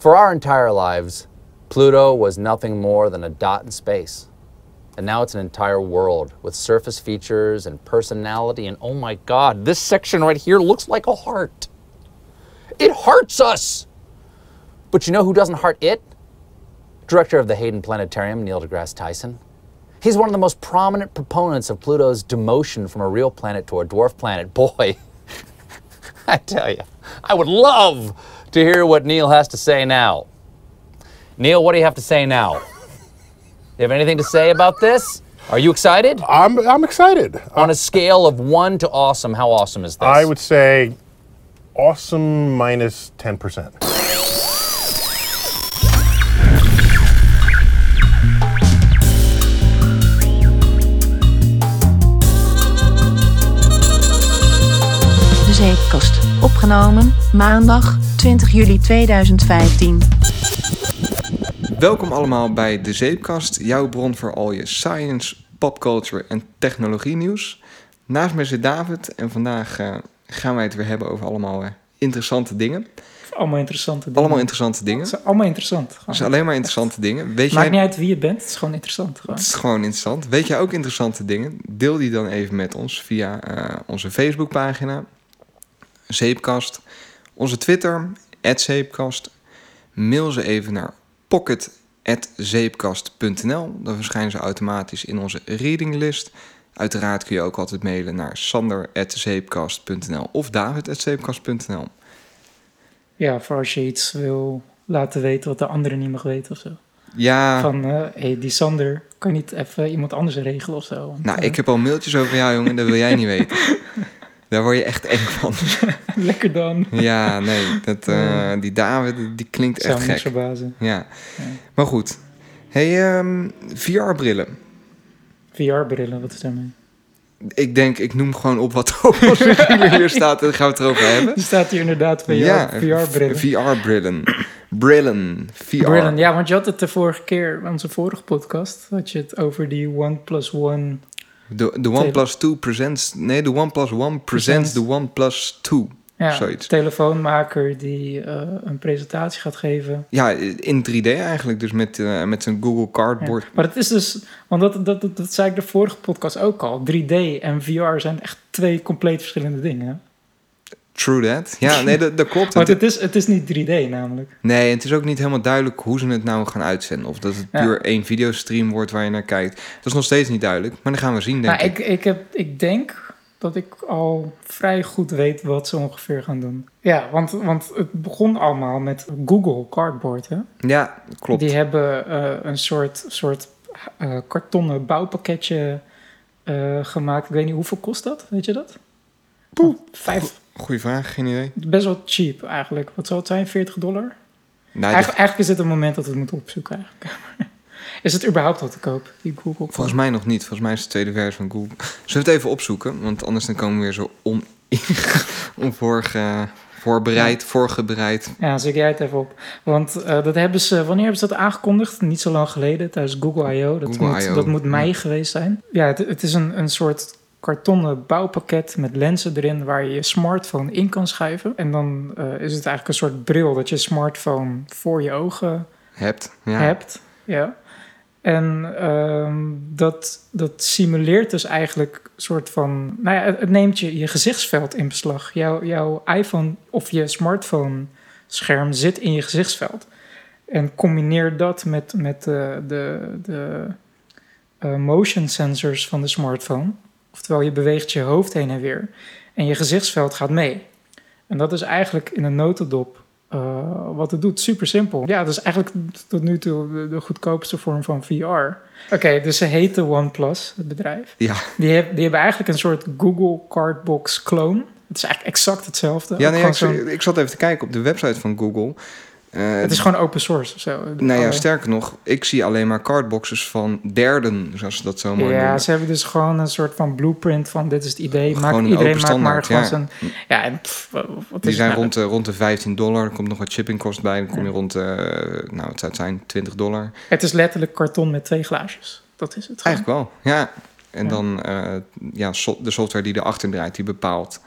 For our entire lives, Pluto was nothing more than a dot in space. And now it's an entire world with surface features and personality. And oh my God, this section right here looks like a heart. It hearts us! But you know who doesn't heart it? Director of the Hayden Planetarium, Neil deGrasse Tyson. He's one of the most prominent proponents of Pluto's demotion from a real planet to a dwarf planet. Boy, I tell you, I would love to hear what Neil has to say now. Neil, what do you have to say now? You have anything to say about this? Are you excited? I'm I'm excited. On a scale of one to awesome, how awesome is this? I would say awesome minus 10%. Opgenomen maandag 20 juli 2015. Welkom allemaal bij De Zeepkast, jouw bron voor al je science, popculture en technologie nieuws. Naast mij zit David en vandaag eh, gaan wij het weer hebben over allemaal eh, interessante dingen. Allemaal interessante dingen. Allemaal interessante dingen. Het is allemaal interessant. Gewoon. Het is alleen maar interessante dingen. Weet Maakt jij... niet uit wie je bent, het is gewoon interessant. Gewoon. Het is gewoon interessant. Weet jij ook interessante dingen? Deel die dan even met ons via eh, onze Facebookpagina, Zeepkast, onze Twitter, Zeepkast. Mail ze even naar pocket.zeepkast.nl. Dan verschijnen ze automatisch in onze readinglist. Uiteraard kun je ook altijd mailen naar sander.zeepkast.nl of david.zeepkast.nl. Ja, voor als je iets wil laten weten wat de andere niet mag weten of zo. Ja, Van, hé, hey, die Sander, kan je niet even iemand anders regelen of zo? Want, nou, eh, ik heb al mailtjes over jou, jongen. Dat wil jij niet weten. Daar word je echt eng van. Lekker dan. Ja, nee. Dat, eh, die David, die klinkt Zou echt gek. verbazen. Ja. Maar goed. Hey, ehm, VR-brillen. VR-brillen, wat is daarmee? Ik denk, ik noem gewoon op wat op video hier staat. En dan gaan we het erover hebben. Er staat hier inderdaad VR, Ja, VR-brillen. VR-brillen. Brillen. VR. Brillen, ja, want je had het de vorige keer, onze vorige podcast, had je het over die OnePlus One. De, de OnePlus 2 presents... Nee, de OnePlus One presents de OnePlus 2. Ja, Zoiets. telefoonmaker die eh, een presentatie gaat geven. Ja, in 3D eigenlijk. Dus met, eh, met zijn Google Cardboard. Ja. Maar het is dus, want dat, dat, dat, dat zei ik de vorige podcast ook al. 3D en VR zijn echt twee compleet verschillende dingen. True that. Ja, nee, dat, dat klopt. Want Het- is, het is niet 3D namelijk. Nee, het is ook niet helemaal duidelijk hoe ze het nou gaan uitzenden. Of dat het Ja. puur één videostream wordt waar je naar kijkt. Dat is nog steeds niet duidelijk. Maar dan gaan we zien, denk Maar ik. ik, ik, heb, ik denk dat ik al vrij goed weet wat ze ongeveer gaan doen. Ja, want, want het begon allemaal met Google Cardboard. Hè? Ja, klopt. Die hebben eh, een soort, soort eh, kartonnen bouwpakketje eh, gemaakt. Ik weet niet, hoeveel kost dat? Weet je dat? Poeh. Vijf, Goeie vraag, geen idee. best wel cheap eigenlijk. Wat zal het zijn? 40 dollar? Nou, Eigenlijk, is het een moment dat we het moeten opzoeken. Eigenlijk. Is het überhaupt al te koop, die Google? volgens mij nog niet. Volgens mij is het de tweede versie van Google. Zullen we het even opzoeken? Want anders dan komen we weer zo on, onvoorge, voorbereid, voorgebereid. Ja, zoek jij het even op. Want eh, dat hebben ze, wanneer hebben ze dat aangekondigd? Niet zo lang geleden, tijdens Google I.O. Dat, Google moet, dat moet mei ja. geweest zijn. Ja, het, het is een, een soort kartonnen bouwpakket met lenzen erin waar je je smartphone in kan schuiven. En dan eh, is het eigenlijk een soort bril dat je smartphone voor je ogen Hebt. Ja. hebt. Ja. En ehm, dat, dat simuleert dus eigenlijk een soort van... Nou ja, het, het neemt je, je gezichtsveld in beslag. Jouw, jouw iPhone of je smartphone scherm zit in je gezichtsveld. En combineer dat met, met de, de, de eh, motion sensors van de smartphone. Oftewel, je beweegt je hoofd heen en weer. En je gezichtsveld gaat mee. En dat is eigenlijk in een notendop eh, wat het doet. Super simpel. Ja, dat is eigenlijk tot nu toe de, de goedkoopste vorm van VR. Oké, dus ze heet de OnePlus, het bedrijf. Ja. Die, heb- die hebben eigenlijk een soort Google Cardbox clone. Het is eigenlijk exact hetzelfde. Ja, nee, ik, ik zat even te kijken op de website van Google. Eh, het is gewoon open source zo. Nou ja, sterker nog, ik zie alleen maar cardboxes van derden, zoals ze dat zo mooi Ja, noemen. ze hebben dus gewoon een soort van blueprint van dit is het idee. Gewoon Maak, een iedereen open maakt maar gewoon ja. zijn... Ja, en pff, wat is Die zijn nou- rond de, rond de 15 dollar. Er komt nog wat shippingkost bij. Dan kom je rond, eh, nou, het zou zijn, 20 dollar. Het is letterlijk karton met twee glaasjes. Dat is het. gewoon. Eigenlijk wel, ja. En dan, eh, ja, so- de software die erachter draait, die bepaalt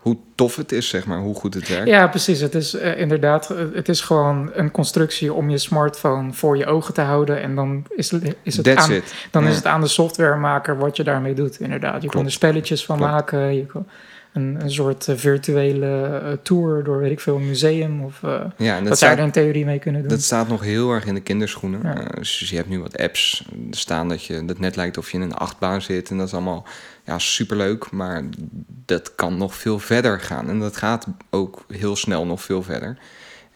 hoe tof het is, zeg maar, hoe goed het werkt. Ja, precies. Het is eh, inderdaad, eh, het is gewoon een constructie om je smartphone voor je ogen te houden. En dan is, is, het, That's aan, it. dan is het aan de softwaremaker wat je daarmee doet, inderdaad. Je kan Klopt. er spelletjes van Klopt. maken. Je kan een, een soort eh, virtuele tour door, weet ik veel, een museum. Of Ja, en wat dat zou je er in theorie mee kunnen doen. dat staat nog heel erg in de kinderschoenen. Ja. Dus je hebt nu wat apps staan dat je dat net lijkt of je in een achtbaan zit. En dat is allemaal ja, superleuk. Maar dat kan nog veel verder gaan. En dat gaat ook heel snel nog veel verder.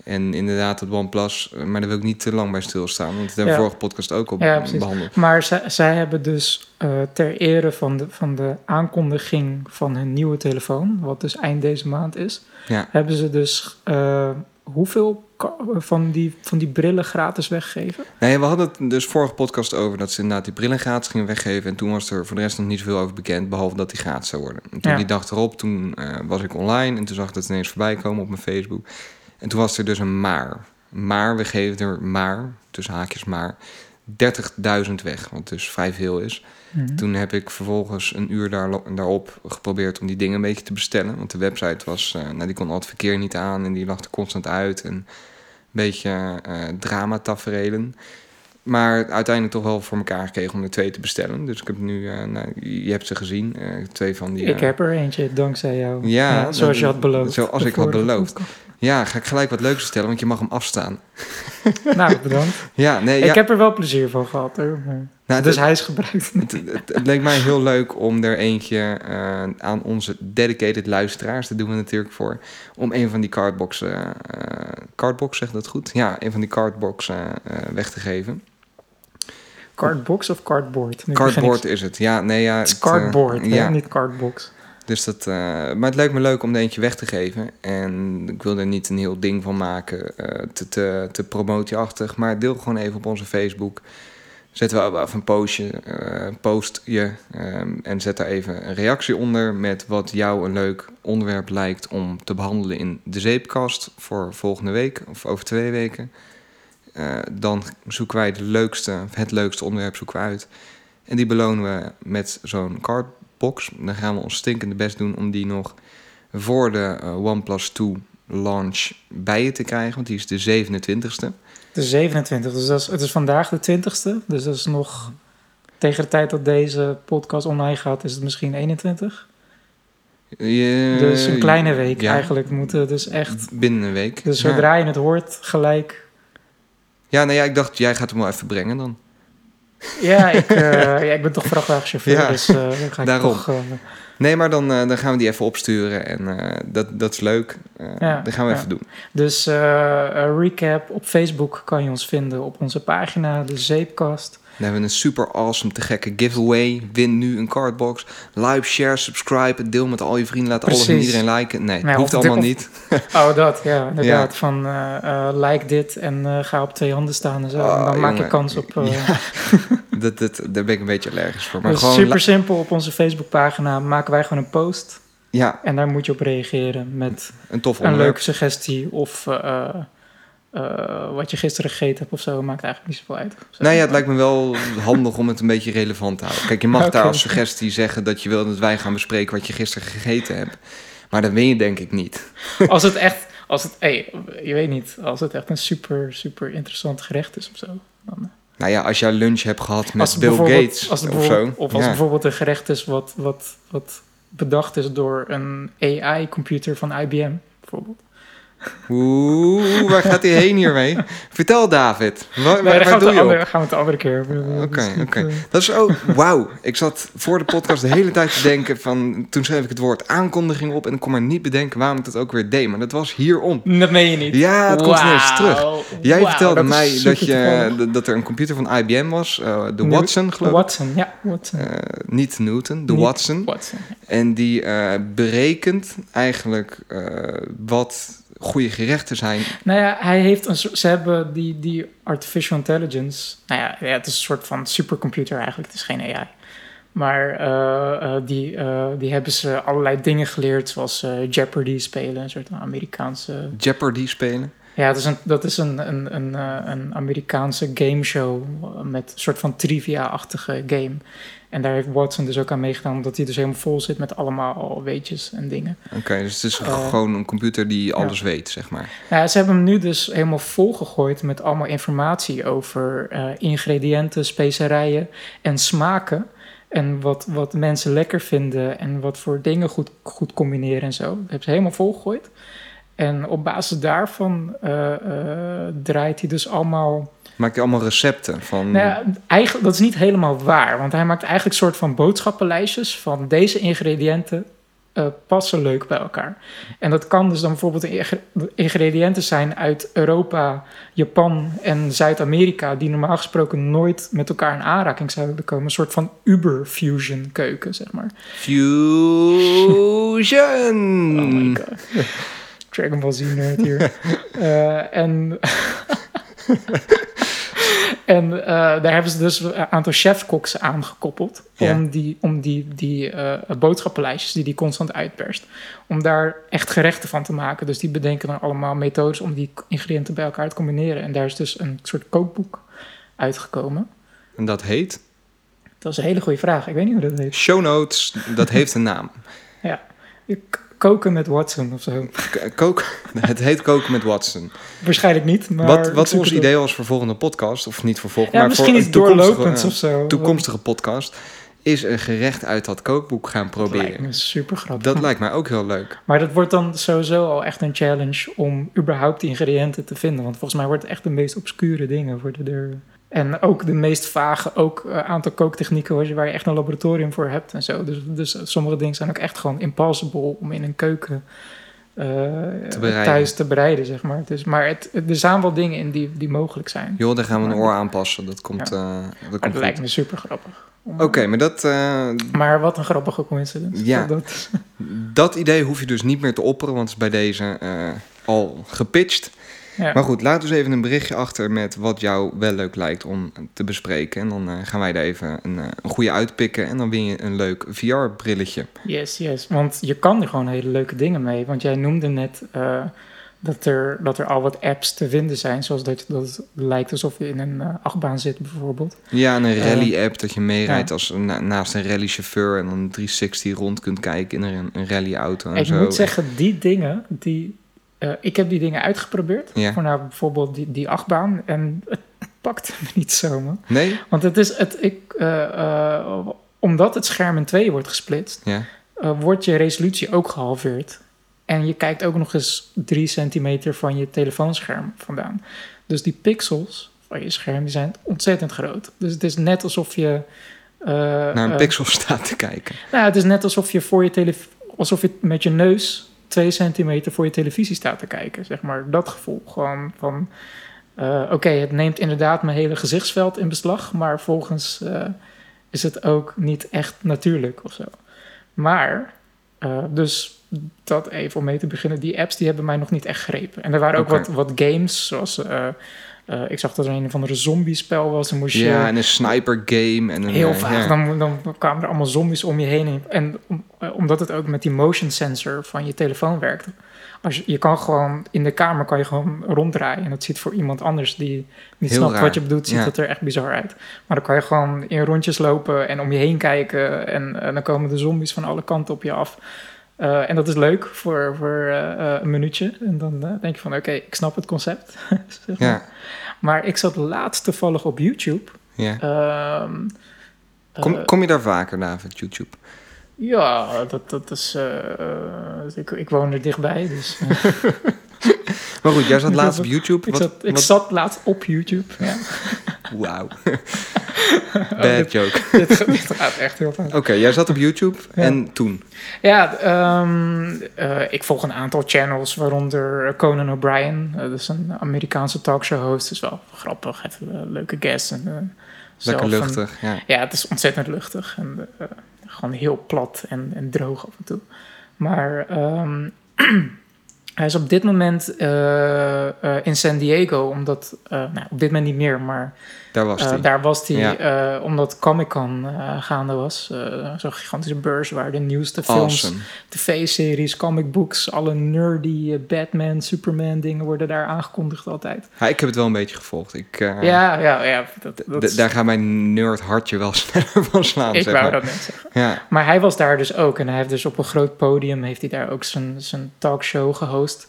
En inderdaad, het OnePlus, maar daar wil ik niet te lang bij stilstaan. Want dat hebben we Ja. vorige podcast ook al Ja, behandeld. Maar zij, zij hebben dus eh, ter ere van de, van de aankondiging van hun nieuwe telefoon, wat dus eind deze maand is, Ja. hebben ze dus eh, hoeveel van die, van die brillen gratis weggegeven? Nee, we hadden het dus vorige podcast over dat ze inderdaad die brillen gratis gingen weggeven. En toen was er voor de rest nog niet zoveel over bekend, behalve dat die gratis zou worden. En toen Ja. die dag erop, toen eh, was ik online en toen zag ik dat ineens voorbij komen op mijn Facebook. En toen was er dus een maar. Maar, we geven er maar, tussen haakjes maar, 30.000 weg, wat dus vrij veel is. Mhm. Toen heb ik vervolgens een uur daar, daarop geprobeerd om die dingen een beetje te bestellen. Want de website was, eh, nou, die kon al het verkeer niet aan en die lag er constant uit. En een beetje eh dramataferelen. Maar uiteindelijk toch wel voor elkaar gekregen om er twee te bestellen. Dus ik heb nu, eh, nou, je hebt ze gezien, twee van die... Ik heb er eentje, dankzij jou. Ja, zoals je had beloofd. zoals ik had beloofd. Ja, ga ik gelijk wat leuks vertellen, want je mag hem afstaan. Nou, bedankt. Ja, nee, ja. Ik heb er wel plezier van gehad. Hoor. Nou, dus het- hij is gebruikt. Het, het, het leek mij heel leuk om er eentje eh, aan onze dedicated luisteraars, daar doen we natuurlijk voor, om een van die cardboxen, eh cardbox zegt dat goed? Ja, een van die cardboxen eh, weg te geven. Cardbox of cardboard? Nu Cardboard ik- is het, ja, nee, ja. Het is eh, cardboard, hè, ja, niet cardbox. dus dat, eh, maar het leek me leuk om er eentje weg te geven. En ik wil er niet een heel ding van maken, eh, te, te, te promotieachtig, maar deel gewoon even op onze Facebook. Zetten we even een postje, eh, post je ehm, en zet daar even een reactie onder met wat jou een leuk onderwerp lijkt om te behandelen in de zeepkast voor volgende week of over twee weken. Eh, dan zoeken wij de leukste, het leukste onderwerp zoeken we uit. En die belonen we met zo'n cardbox. Dan gaan we ons stinkende best doen om die nog voor de eh, OnePlus 2 launch bij je te krijgen. Want die is de 27ste. De 27, dus dat is, het is vandaag de 20ste. Dus dat is nog tegen de tijd dat deze podcast online gaat, is het misschien 21. Je- dus een kleine week ja, eigenlijk moeten dus echt. Binnen een week. Dus Ja. zodra je het hoort, gelijk. Ja, nou ja, ik dacht, jij gaat hem wel even brengen dan. Ja, ik, eh, ja, ik ben toch vrachtwagenchauffeur, Ja, dus eh, dan ga ik daarom. toch... eh, Nee, maar dan, eh, dan gaan we die even opsturen. En eh, dat, dat is leuk. Eh, Ja, dat gaan we ja. even doen. Dus recap, op Facebook kan je ons vinden op onze pagina, de Zeepkast. Dan hebben we een super awesome, te gekke giveaway. Win nu een cardbox. Like, share, subscribe. Deel met al je vrienden. Laat alles en iedereen liken. Nee, Nou, hoeft allemaal of- niet. Oh, dat, ja, inderdaad. Van eh, eh, like dit en eh, ga op twee handen staan en zo. Oh, en dan maak je kans op... Ja. Dat, dat, daar ben ik een beetje allergisch voor. Maar dus gewoon... super simpel, op onze Facebookpagina maken wij gewoon een post. Ja, En daar moet je op reageren met een tof een leuke suggestie of eh, wat je gisteren gegeten hebt of zo. Maakt eigenlijk niet zoveel uit. Zo. Nou ja, het lijkt me wel handig om het een beetje relevant te houden. Kijk, je mag daar als suggestie zeggen dat je wil dat wij gaan bespreken wat je gisteren gegeten hebt. Maar dat weet je denk ik niet. Als het echt, als het, hey, je weet niet, als het echt een super, super interessant gerecht is of zo. Dan, eh, Nou ja, als jij lunch hebt gehad met Bill Gates als of zo. Of als ja. bijvoorbeeld een gerecht is wat, wat, wat bedacht is door een AI-computer van IBM, bijvoorbeeld. Oeh, waar gaat hij heen hiermee? Vertel David. Waar, Nee, waar doe je de andere, op? gaan we het de andere keer. Oké, oké. eh, Dat is ook, wauw. Ik zat voor de podcast de hele tijd te denken van, toen schreef ik het woord aankondiging op en ik kon maar niet bedenken waarom ik dat ook weer deed. Maar dat was hierom. Dat meen je niet. Ja, het komt ineens terug. Jij vertelde dat mij dat, je, dat- er een computer van IBM was, eh, de Watson geloof ik. Watson, ja, Watson. Eh, niet Newton, de Niet Watson. Watson. En die berekent eigenlijk wat goede gerechten zijn. Nou ja, hij heeft een soort, ze hebben die, die artificial intelligence. Nou ja, ja, het is een soort van supercomputer eigenlijk. Het is geen AI. Maar eh, eh, die, eh, die hebben ze allerlei dingen geleerd, zoals Jeopardy spelen, een soort Amerikaanse. Jeopardy spelen. Ja, dat is een, dat is een, een, een, eh, een Amerikaanse gameshow met een soort van trivia-achtige game. En daar heeft Watson dus ook aan meegedaan, omdat hij dus helemaal vol zit met allemaal weetjes en dingen. Oké, dus het is Eh, gewoon een computer die alles weet, zeg maar. Ja, ze hebben hem nu dus helemaal volgegooid met allemaal informatie over eh, ingrediënten, specerijen en smaken. En wat, wat mensen lekker vinden en wat voor dingen goed, goed combineren en zo. Dat hebben ze helemaal volgegooid. En op basis daarvan eh, eh, draait hij dus allemaal Maakt hij allemaal recepten van... nou ja, eigenlijk, dat is niet helemaal waar. Want hij maakt eigenlijk een soort van boodschappenlijstjes van deze ingrediënten eh, passen leuk bij elkaar. En dat kan dus dan bijvoorbeeld ing- ingrediënten zijn uit Europa, Japan en Zuid-Amerika, die normaal gesproken nooit met elkaar in aanraking zouden komen. Een soort van Uber-fusion keuken, zeg maar. Fusion! Oh my god. Dragon Ball Z nerd hier. Eh, en en eh, daar hebben ze dus een aantal chefkoks aangekoppeld. Ja. Om die, om die, die eh, boodschappenlijstjes die die constant uitperst. Om daar echt gerechten van te maken. Dus die bedenken dan allemaal methodes om die ingrediënten bij elkaar te combineren. En daar is dus een soort kookboek uitgekomen. En dat heet? Dat is een hele goede vraag. Ik weet niet hoe dat heet. Show notes, dat heeft een naam. Ja. K- Koken met Watson of zo. K- Kook, het heet Koken met Watson. Waarschijnlijk niet. Maar wat wat is ons idee was voor volgende podcast, of niet voor volgende, Ja, maar voor misschien iets toekomstige, doorlopends eh, of zo. toekomstige podcast, is een gerecht uit dat kookboek gaan Dat lijkt proberen. me super grappig. Dat lijkt mij ook heel leuk. Maar dat wordt dan sowieso al echt een challenge om überhaupt die ingrediënten te vinden. Want volgens mij wordt het echt de meest obscure dingen worden er. En ook de meest vage, ook een aantal kooktechnieken waar je, waar je echt een laboratorium voor hebt en zo. Dus, dus sommige dingen zijn ook echt gewoon impossible om in een keuken eh, thuis te bereiden, zeg maar. Dus, maar het, er zijn wel dingen in die, die mogelijk zijn. Joh, daar gaan we een oor aanpassen. Dat komt, eh, dat komt dat lijkt me super grappig. Oké, maar dat, eh, Maar wat een grappige coincidence. Ja. Dat, dat idee hoef je dus niet meer te opperen, want het is bij deze eh, al gepitcht. Ja. Maar goed, laat dus even een berichtje achter met wat jou wel leuk lijkt om te bespreken. En dan eh, gaan wij er even een, eh, een goede uitpikken en dan win je een leuk VR-brilletje. Yes, yes. Want je kan er gewoon hele leuke dingen mee. Want jij noemde net eh, dat, er, dat er al wat apps te vinden zijn. Zoals dat, dat het lijkt alsof je in een achtbaan zit bijvoorbeeld. Ja, en een rally-app dat je meerijdt ja. als na- naast een rallychauffeur en dan 360 rond kunt kijken in een, een rallyauto en ik zo. moet zeggen, die dingen, die, eh, ik heb die dingen uitgeprobeerd. Ja. Voor nou bijvoorbeeld die, die achtbaan. En het pakte me niet zo, man. Nee? Want het is, het, ik, eh, eh, omdat het scherm in tweeën wordt gesplitst, Ja. wordt je resolutie ook gehalveerd. En je kijkt ook nog eens 3 centimeter van je telefoonscherm vandaan. Dus die pixels van je scherm die zijn ontzettend groot. Dus het is net alsof je. Naar een pixel staat te kijken. Nou, het is net alsof je voor je telev- alsof je met je neus 2 centimeter voor je televisie staat te kijken. Zeg maar dat gevoel. Gewoon van. eh, Oké, het neemt inderdaad mijn hele gezichtsveld in beslag. Maar volgens eh, is het ook niet echt natuurlijk of zo. Maar, eh, dus dat even om mee te beginnen. Die apps die hebben mij nog niet echt gegrepen. En er waren ook wat, wat games, zoals... eh, ik zag dat er een van de zombiespel was. Dan moest je Ja, en een sniper game en een... heel eh, vaak. Dan, dan kwamen er allemaal zombies om je heen. En om- eh, omdat het ook met die motion sensor van je telefoon werkte. Als je, je kan gewoon in de kamer kan je gewoon ronddraaien. En dat ziet voor iemand anders die niet Heel snapt raar. wat je bedoelt, ziet Ja. dat er echt bizar uit. Maar dan kan je gewoon in rondjes lopen en om je heen kijken. En, dan komen de zombies van alle kanten op je af. Eh, en dat is leuk voor, voor eh, eh, een minuutje. En dan denk je van, oké, ik snap het concept. zeg maar. ja, Maar ik zat laatst toevallig op YouTube. ja. Ehm, Kom, kom je daar vaker, David, YouTube? Ja, dat, dat is. ik, ik woon er dichtbij, dus. Maar goed, jij zat Ik laatst op YouTube. ik, Wat- zat, ik wat- zat laatst op YouTube. Ja. Wauw. Oh, Bad joke. dit, gaat- dit gaat echt heel fout. Oké, jij zat op YouTube Ja. en toen? Ja, ehm, eh, ik volg een aantal channels, waaronder Conan O'Brien. Eh, dat is een Amerikaanse talkshow host. is wel grappig, heeft een leuke guest. En, eh, Lekker luchtig, ja. Ja, het is ontzettend luchtig en eh, gewoon heel plat en, en droog af en toe. Maar ehm, Hij is op dit moment eh, eh, in San Diego, omdat, eh, nou, op dit moment niet meer, maar Daar was eh, hij. daar was hij, Ja. eh, omdat Comic Con eh, gaande was. eh, Zo'n gigantische beurs waar de nieuwste films, Awesome. tv-series, comic books, alle nerdy eh, Batman, Superman dingen worden daar aangekondigd altijd. Ja, ik heb het wel een beetje gevolgd. Ik, eh, ja, ja, ja. Dat, daar gaat mijn nerd hartje wel sneller van slaan, ik zeg wou maar. dat net zeggen. Ja. Maar hij was daar dus ook. En hij heeft dus op een groot podium... heeft hij daar ook zijn, zijn talkshow gehost.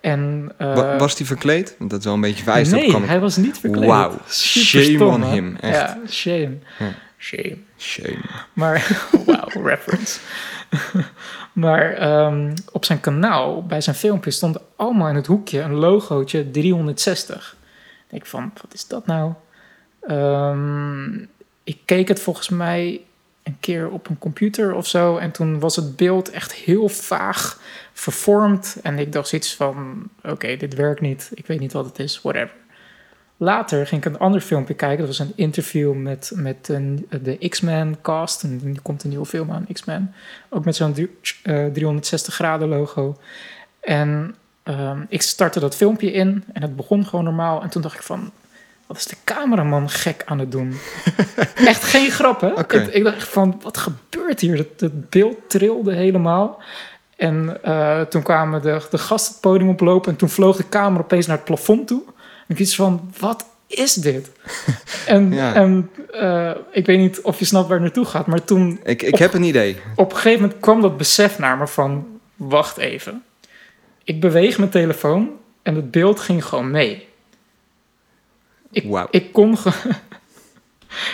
En, eh, Wa- was hij verkleed? Dat is wel een beetje vereist nee, hij was niet verkleed. Wauw. Shame stom, on hè? him, echt. Ja, shame. Ja. Shame. Shame. Maar, wauw, reference. maar ehm, op zijn kanaal, bij zijn filmpje, stond allemaal in het hoekje een logootje 360. Ik denk van, wat is dat nou? Ehm, ik keek het volgens mij een keer op een computer of zo. En toen was het beeld echt heel vaag vervormd. En ik dacht zoiets van, oké, dit werkt niet. Ik weet niet wat het is, whatever. Later ging ik een ander filmpje kijken. Dat was een interview met, met een, de X-Men cast. En er komt een nieuwe film aan, X-Men. Ook met zo'n drie- eh, 360 graden logo. En ehm, ik startte dat filmpje in en het begon gewoon normaal. En toen dacht ik van, wat is de cameraman gek aan het doen? echt geen grap, hè? Ik, ik dacht van, wat gebeurt hier? Het, het beeld trilde helemaal. En eh, toen kwamen de, de gasten het podium oplopen... en toen vloog de camera opeens naar het plafond toe. En ik iets van, wat is dit? en Ja. en eh, ik weet niet of je snapt waar het naartoe gaat... maar toen Ik, ik heb een idee. op een gegeven moment kwam dat besef naar me van... wacht even. Ik beweeg mijn telefoon en het beeld ging gewoon mee. Ik, Wauw. ik, kon, ge-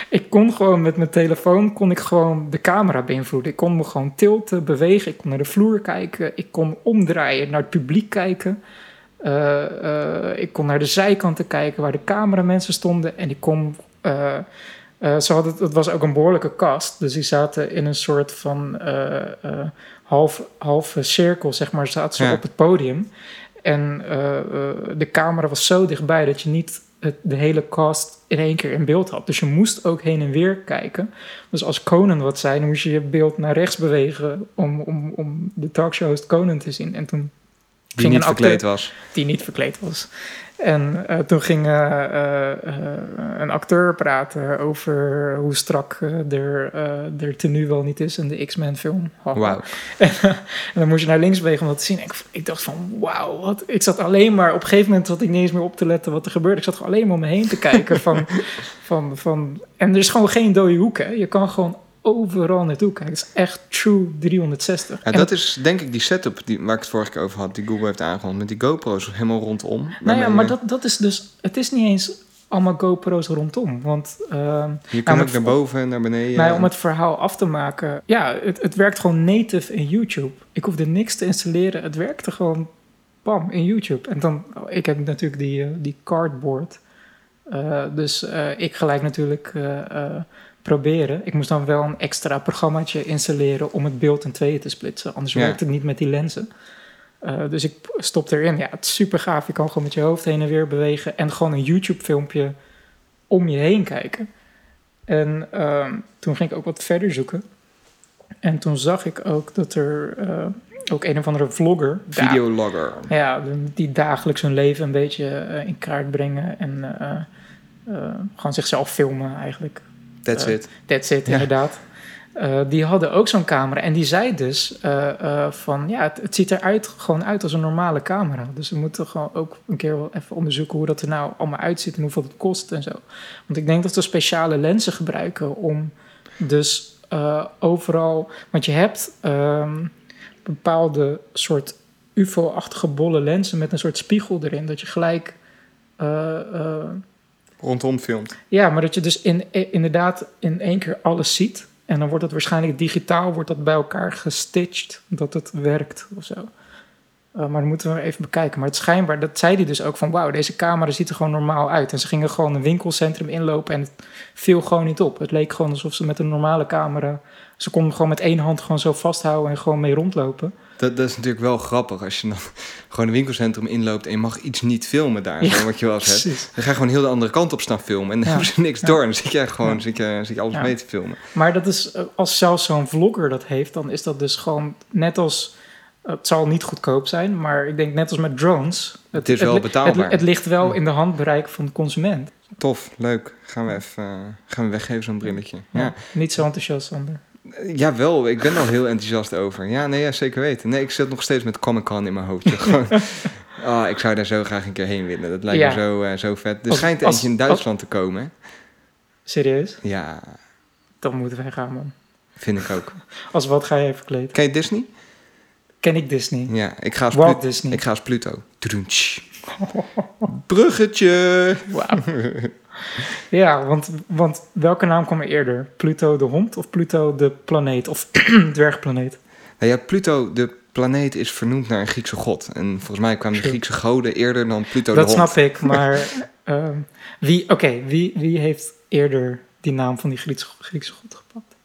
ik kon gewoon met mijn telefoon kon ik gewoon de camera beïnvloeden. Ik kon me gewoon tilten, bewegen. Ik kon naar de vloer kijken. Ik kon omdraaien, naar het publiek kijken. Eh, eh, ik kon naar de zijkanten kijken waar de cameramensen stonden. En ik kon... eh, ze hadden, het was ook een behoorlijke cast. Dus die zaten in een soort van half, halve cirkel, zeg maar, zaten ze Ja. op het podium. En de camera was zo dichtbij dat je niet het, de hele cast in één keer in beeld had. Dus je moest ook heen en weer kijken. Dus als Conan wat zei, dan moest je je beeld naar rechts bewegen om, om, om de talkshow host Conan te zien. En toen Die ging niet een acteur- verkleed was. die niet verkleed was. En eh, toen ging eh, eh, een acteur praten over hoe strak er, er tenue wel niet is in de X-Men film. Wauw. En, en dan moest je naar links bewegen om dat te zien. En ik, ik dacht van, wauw, wat. Ik zat alleen maar, op een gegeven moment zat ik niet eens meer op te letten wat er gebeurde. Ik zat gewoon alleen maar om me heen te kijken. van, van, van, en er is gewoon geen dode hoek, hè. Je kan gewoon overal naartoe kijken. Het is echt true 360. Ja, En dat is denk ik die setup die, waar ik het vorige keer over had, die Google heeft aangekondigd. Met die GoPro's helemaal rondom. Nou ja, maar dat, dat is dus... Het is niet eens allemaal GoPro's rondom. Want ehm, Je kan maar ook naar boven en naar beneden. nou om het verhaal af te maken... Ja, het, het werkt gewoon native in YouTube. Ik hoefde niks te installeren. Het werkte gewoon bam in YouTube. En dan... oh, ik heb natuurlijk die, eh, die cardboard. Eh, dus eh, ik gelijk natuurlijk eh, eh, proberen. Ik moest dan wel een extra programmaatje installeren... om het beeld in tweeën te splitsen. Anders Ja. werkt het niet met die lenzen. Eh, dus ik stop erin. Ja, het is super gaaf. Je kan gewoon met je hoofd heen en weer bewegen. En gewoon een YouTube-filmpje om je heen kijken. En ehm, toen ging ik ook wat verder zoeken. En toen zag ik ook dat er eh, ook een of andere vlogger... Videologger. ja, die dagelijks hun leven een beetje eh, in kaart brengen. En gewoon zichzelf filmen eigenlijk. That's Eh, it. That's it, Ja. inderdaad. Eh, die hadden ook zo'n camera. En die zei dus eh, van... Ja, het, het ziet eruit gewoon uit als een normale camera. Dus we moeten gewoon ook een keer wel even onderzoeken... hoe dat er nou allemaal uitziet en hoeveel het kost en zo. Want ik denk dat ze speciale lenzen gebruiken om dus overal... Want je hebt ehm, bepaalde soort ufo-achtige bolle lenzen... met een soort spiegel erin. Dat je gelijk... eh, eh, Rondom filmt. ja, maar dat je dus in, i- inderdaad in één keer alles ziet. En dan wordt het waarschijnlijk digitaal wordt dat bij elkaar gestitcht. Dat het werkt of zo. Eh, maar dat moeten we even bekijken. Maar het schijnbaar, dat zei hij dus ook van... wauw, deze camera ziet er gewoon normaal uit. En ze gingen gewoon een winkelcentrum inlopen en het viel gewoon niet op. Het leek gewoon alsof ze met een normale camera... ze konden gewoon met één hand gewoon zo vasthouden en gewoon mee rondlopen. Dat, dat is natuurlijk wel grappig als je dan gewoon een winkelcentrum inloopt en je mag iets niet filmen daar. Ja, wat je wel eens hebt. Dan ga je gewoon heel de andere kant op staan filmen en dan Ja. hebben ze niks Ja. door. En dan zit je gewoon zit je, zit je alles mee te filmen. Maar dat is, eh, als zelfs zo'n vlogger dat heeft, dan is dat dus gewoon net als Het zal niet goedkoop zijn, maar ik denk net als met drones. Het, is wel betaalbaar. Het, het ligt wel in de handbereik van de consument. Tof, leuk. Gaan we even eh, gaan we weggeven zo'n brilletje. Ja. Ja. Niet zo enthousiast, Sander. Ja, wel. Ik ben al heel enthousiast over. Ja, nee, ja, zeker weten. Nee, ik zit nog steeds met Comic Con in mijn hoofd. Gewoon, oh, ik zou daar zo graag een keer heen willen. Dat lijkt Ja. me zo, eh, zo vet. Er Als- schijnt als- eentje in Duitsland te komen. hè? Serieus? Ja, Dan moeten wij gaan, man. vind ik ook. Als wat ga je even verkleed? Ken je Disney? Ken ik Disney? Ja, ik ga als, Walt Plu- Disney. ik ga als Pluto. Bruggetje. Ja, want, want welke naam kwam er eerder? Pluto de hond of Pluto de planeet? Of dwergplaneet? Nou ja, Pluto, de planeet, is vernoemd naar een Griekse god. En volgens mij kwamen de. Griekse goden eerder dan Pluto Dat de hond. snap ik, maar ehm, wie, oké, wie, wie heeft eerder die naam van die Griekse, Griekse god gepakt?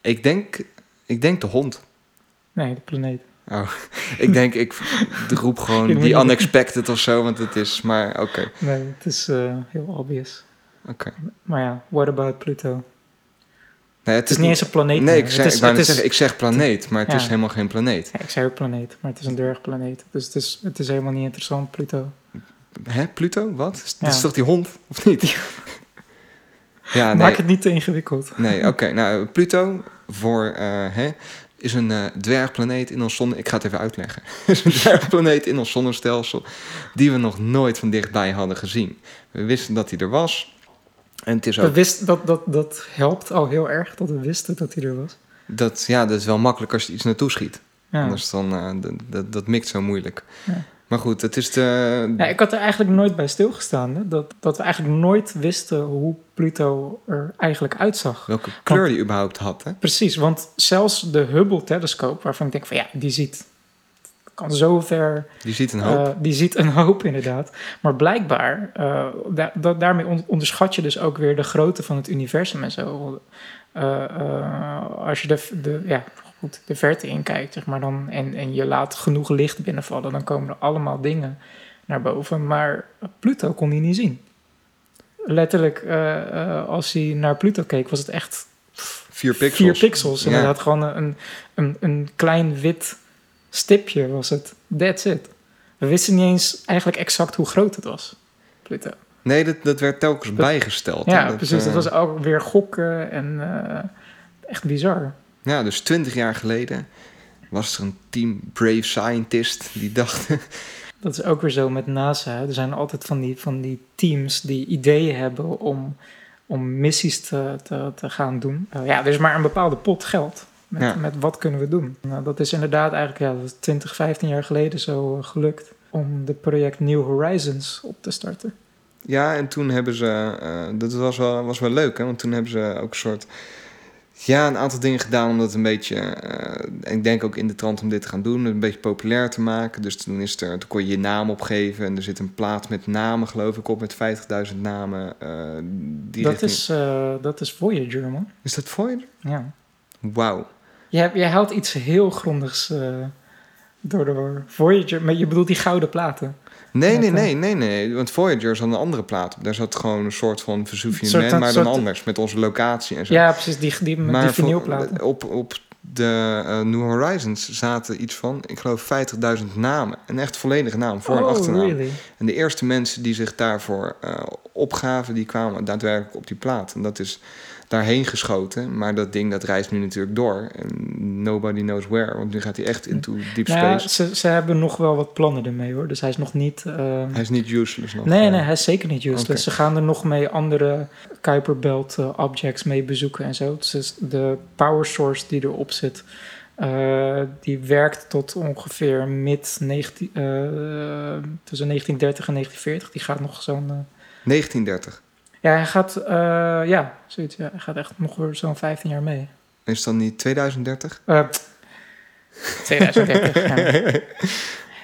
Ik denk, ik denk de hond. Nee, de planeet. Oh, ik denk, ik roep gewoon die unexpected of zo, want het is maar, oké. Nee, het is eh, heel obvious. oké. Maar ja, what about Pluto? Nee, Het is niet eens een planeet Nee, ik, zeg, het is, ik, het is, zeggen, ik zeg planeet, maar het Ja. is helemaal geen planeet. ja, ik zei ook planeet, maar het is een dwergplaneet. Dus het is, het is helemaal niet interessant, Pluto. Hè, Pluto? Wat? Dat is toch die hond, of niet? Ja, nee. Maak het niet te ingewikkeld. Nee, oké. Nou, Pluto voor, eh, hè, is een eh, dwergplaneet in ons zonne... Ik ga het even uitleggen. is een dwergplaneet in ons zonnestelsel... die we nog nooit van dichtbij hadden gezien. We wisten dat hij er was. En het is We ook... wist, dat, dat, dat helpt al heel erg dat we wisten dat hij er was. Dat, ja, dat is wel makkelijk als je iets naartoe schiet. Ja. Anders dan... eh, dat, dat, dat mikt zo moeilijk. Ja. Maar goed, het is de... Ja, ik had er eigenlijk nooit bij stilgestaan. Hè? Dat, dat we eigenlijk nooit wisten hoe Pluto er eigenlijk uitzag. welke kleur die überhaupt had, hè? Precies, want zelfs de Hubble-telescoop, waarvan ik denk van ja, die ziet, kan zo ver, Die ziet een hoop. eh, die ziet een hoop inderdaad. Maar blijkbaar, da- da- daarmee on- onderschat je dus ook weer de grootte van het universum en zo. Eh, als je de, de, ja, goed, de verte inkijkt, zeg maar, dan, en, en je laat genoeg licht binnenvallen, dan komen er allemaal dingen naar boven. Maar Pluto kon hij niet zien. Letterlijk, eh, eh, als hij naar Pluto keek, was het echt Vier pixels. Vier pixels, Ja. inderdaad. Gewoon een, een, een klein wit stipje was het. That's it. We wisten niet eens eigenlijk exact hoe groot het was, Pluto. Nee, dat, dat werd telkens Dat- bijgesteld. Ja, Dat, precies. eh, Dat was ook weer gokken en eh, echt bizar. Ja, dus twintig jaar geleden was er een team Brave Scientist die dachten... Dat is ook weer zo met NASA. Er zijn altijd van die, van die teams die ideeën hebben om, om missies te, te, te gaan doen. Eh, ja, er is maar een bepaalde pot geld. Met, Ja. met wat kunnen we doen? Nou, dat is inderdaad eigenlijk ja, dat is 20, 15 jaar geleden zo eh, gelukt om de project New Horizons op te starten. Ja, en toen hebben ze... eh, dat was wel, was wel leuk, hè? Want toen hebben ze ook een soort... Ja, een aantal dingen gedaan om dat een beetje... eh, ik denk ook in de trant om dit te gaan doen. Een beetje populair te maken. Dus toen, is er, toen kon je je naam opgeven. En er zit een plaat met namen, geloof ik, op. Met 50.000 namen. eh, die Dat richting- is, eh, dat is Voyager, man. Is dat Voyager? Ja. Wauw. Je, hebt, je haalt iets heel grondigs door de Voyager. Maar je bedoelt die gouden platen. Nee, nee, nee, nee, nee. Want Voyager zat een andere plaat op. Daar zat gewoon een soort van Vesuvius Soort- Man, maar dan soort- anders. Met onze locatie en zo. Ja, precies. Die, die, met die vinylplaten. op, op de eh, New Horizons zaten iets van, ik geloof, 50.000 namen. Een echt volledige naam, voor- en oh, achternaam. really? En de eerste mensen die zich daarvoor eh, opgaven, die kwamen daadwerkelijk op die plaat. En dat is daarheen geschoten. Maar dat ding, dat reist nu natuurlijk door. En nobody knows where. Want nu gaat hij echt into deep Nou ja, space. ze, ze hebben nog wel wat plannen ermee hoor. Dus hij is nog niet. eh, Hij is niet useless nog. nee, nee, hij is zeker niet useless. Ze gaan er nog mee andere Kuiper Belt eh, objects mee bezoeken en zo. Dus de power source die erop zit, eh, die werkt tot ongeveer mid 19, eh, tussen 1930 en 1940. Die gaat nog zo'n. eh, 1930. Ja, hij gaat, eh, ja, zoiets. Ja, hij gaat echt nog weer zo'n 15 jaar mee. Is dat niet 2030? Eh 2030. ja.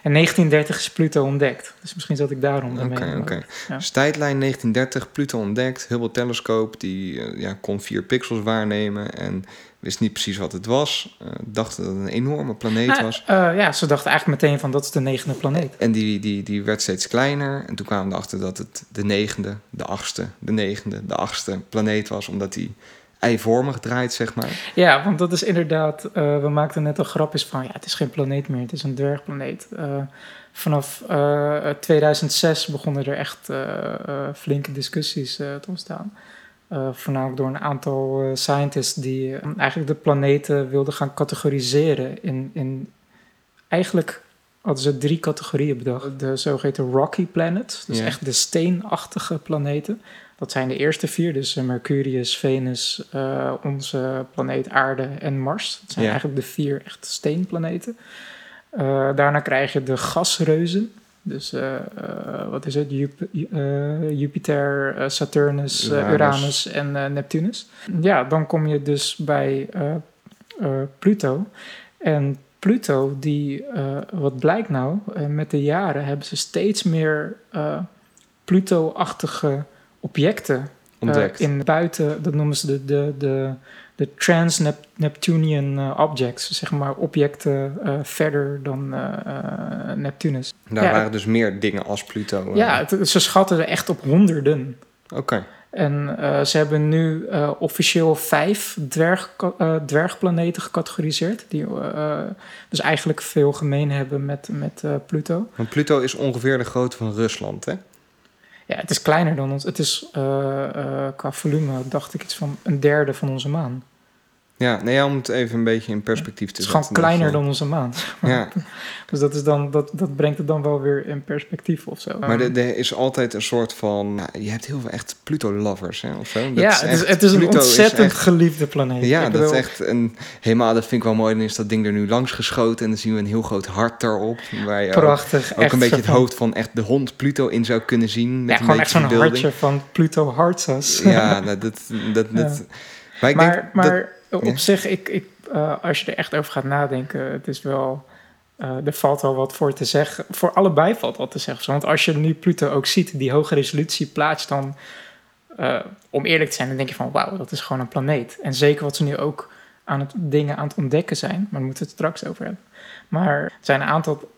En 1930 is Pluto ontdekt. Dus misschien zat ik daarom Oké, daarmee. oké. Ja. Dus tijdlijn 1930, Pluto ontdekt, Hubble telescoop, die eh, ja, kon vier pixels waarnemen en wist niet precies wat het was. Eh dachten dat het een enorme planeet Ah, was. eh, ja, ze dachten eigenlijk meteen van dat is de negende planeet. En die, die, die werd steeds kleiner. En toen kwamen we erachter dat het de negende, de achtste, de negende, de achtste planeet was. Omdat die eivormig draait, zeg maar. Ja, want dat is inderdaad, eh, we maakten net al grapjes van, ja, het is geen planeet meer, het is een dwergplaneet. Vanaf eh, 2006 begonnen er echt flinke discussies te ontstaan. Eh, voornamelijk door een aantal eh, scientists die eh, eigenlijk de planeten wilden gaan categoriseren in, in eigenlijk hadden ze drie categorieën bedacht. De zogeheten rocky planets, dus echt de steenachtige planeten. Dat zijn de eerste vier, dus Mercurius, Venus, onze planeet Aarde en Mars. Dat zijn eigenlijk de vier echt steenplaneten. Daarna krijg je de gasreuzen. Dus eh, eh, wat is het? Jup- eh, Jupiter, Saturnus, Uranus. Uranus en Neptunus. Ja, dan kom je dus bij Pluto. En Pluto, die, wat blijkt nou, met de jaren hebben ze steeds meer Pluto-achtige objecten Ontdekt. in buiten, dat noemen ze de, de, de, de trans-Neptunian eh, objects, zeg maar objecten eh, verder dan eh, Neptunus. Daar ja, waren dus meer dingen als Pluto. Ja, het- ze schatten er echt op honderden. Oké. En ze hebben nu officieel vijf dwerg, dwergplaneten gecategoriseerd. Die dus eigenlijk veel gemeen hebben met, met Pluto. Want Pluto is ongeveer de grootte van Rusland, hè? Ja, het is kleiner dan ons. Het is qua volume, dacht ik, iets van een derde van onze maan. Ja, nee, om het even een beetje in perspectief Het te is zetten. gewoon kleiner dan onze maan. Ja, Dus dat, is dan, dat, dat brengt het dan wel weer in perspectief of zo. maar er- er is altijd een soort van... nou, je hebt heel veel echt Pluto-lovers, hè, of zo. Dat ja, het is, echt- het is een Pluto ontzettend echt- geliefde planeet. ja, Ik dat is echt een... Helemaal, dat vind ik wel mooi. Dan is dat ding er nu langs geschoten... en dan zien we een heel groot hart erop. Waar je ook, prachtig. ook echt een beetje het hoofd van echt de hond Pluto in zou kunnen zien. Met Ja, een gewoon beetje echt zo'n hartje van Pluto Hartsas. Ja, nou, dat... dat, dat Maar ik maar denk dat- maar op ja. zich, ik, ik, eh, als je er echt over gaat nadenken, het is wel. eh, er valt wel wat voor te zeggen. Voor allebei valt wat te zeggen. Want als je nu Pluto ook ziet, die hoge resolutie plaatst, dan. eh, om eerlijk te zijn, dan denk je van wauw, dat is gewoon een planeet. En zeker wat ze nu ook aan het dingen aan het ontdekken zijn, maar daar moeten we het straks over hebben. Maar er zijn een aantal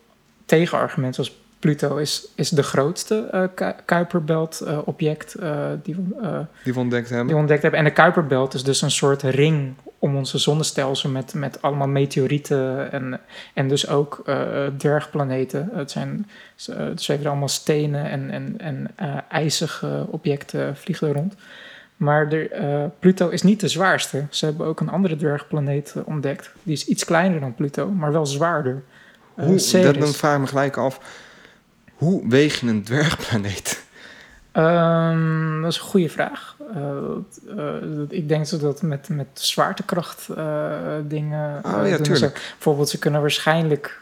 tegenargumenten, zoals Pluto is, is de grootste eh, Ku- Kuiperbelt-object eh, die, we, eh, die we ontdekt hebben. die we ontdekt hebben. En de Kuiperbelt is dus een soort ring om onze zonnestelsel met, met allemaal meteorieten en, en dus ook dwergplaneten. Het zijn het zweven allemaal stenen en, en, en ijzige objecten vliegen er rond. Maar de, Pluto is niet de zwaarste. Ze hebben ook een andere dwergplaneet ontdekt. Die is iets kleiner dan Pluto, maar wel zwaarder. Hoe, dat, dan vraag ik me gelijk af... Hoe weeg je een dwergplaneet? Ehm, dat is een goede vraag. Eh, eh, ik denk dat dat met, met zwaartekracht eh, dingen. Oh, ja, doen. tuurlijk. Zo, bijvoorbeeld, ze kunnen waarschijnlijk.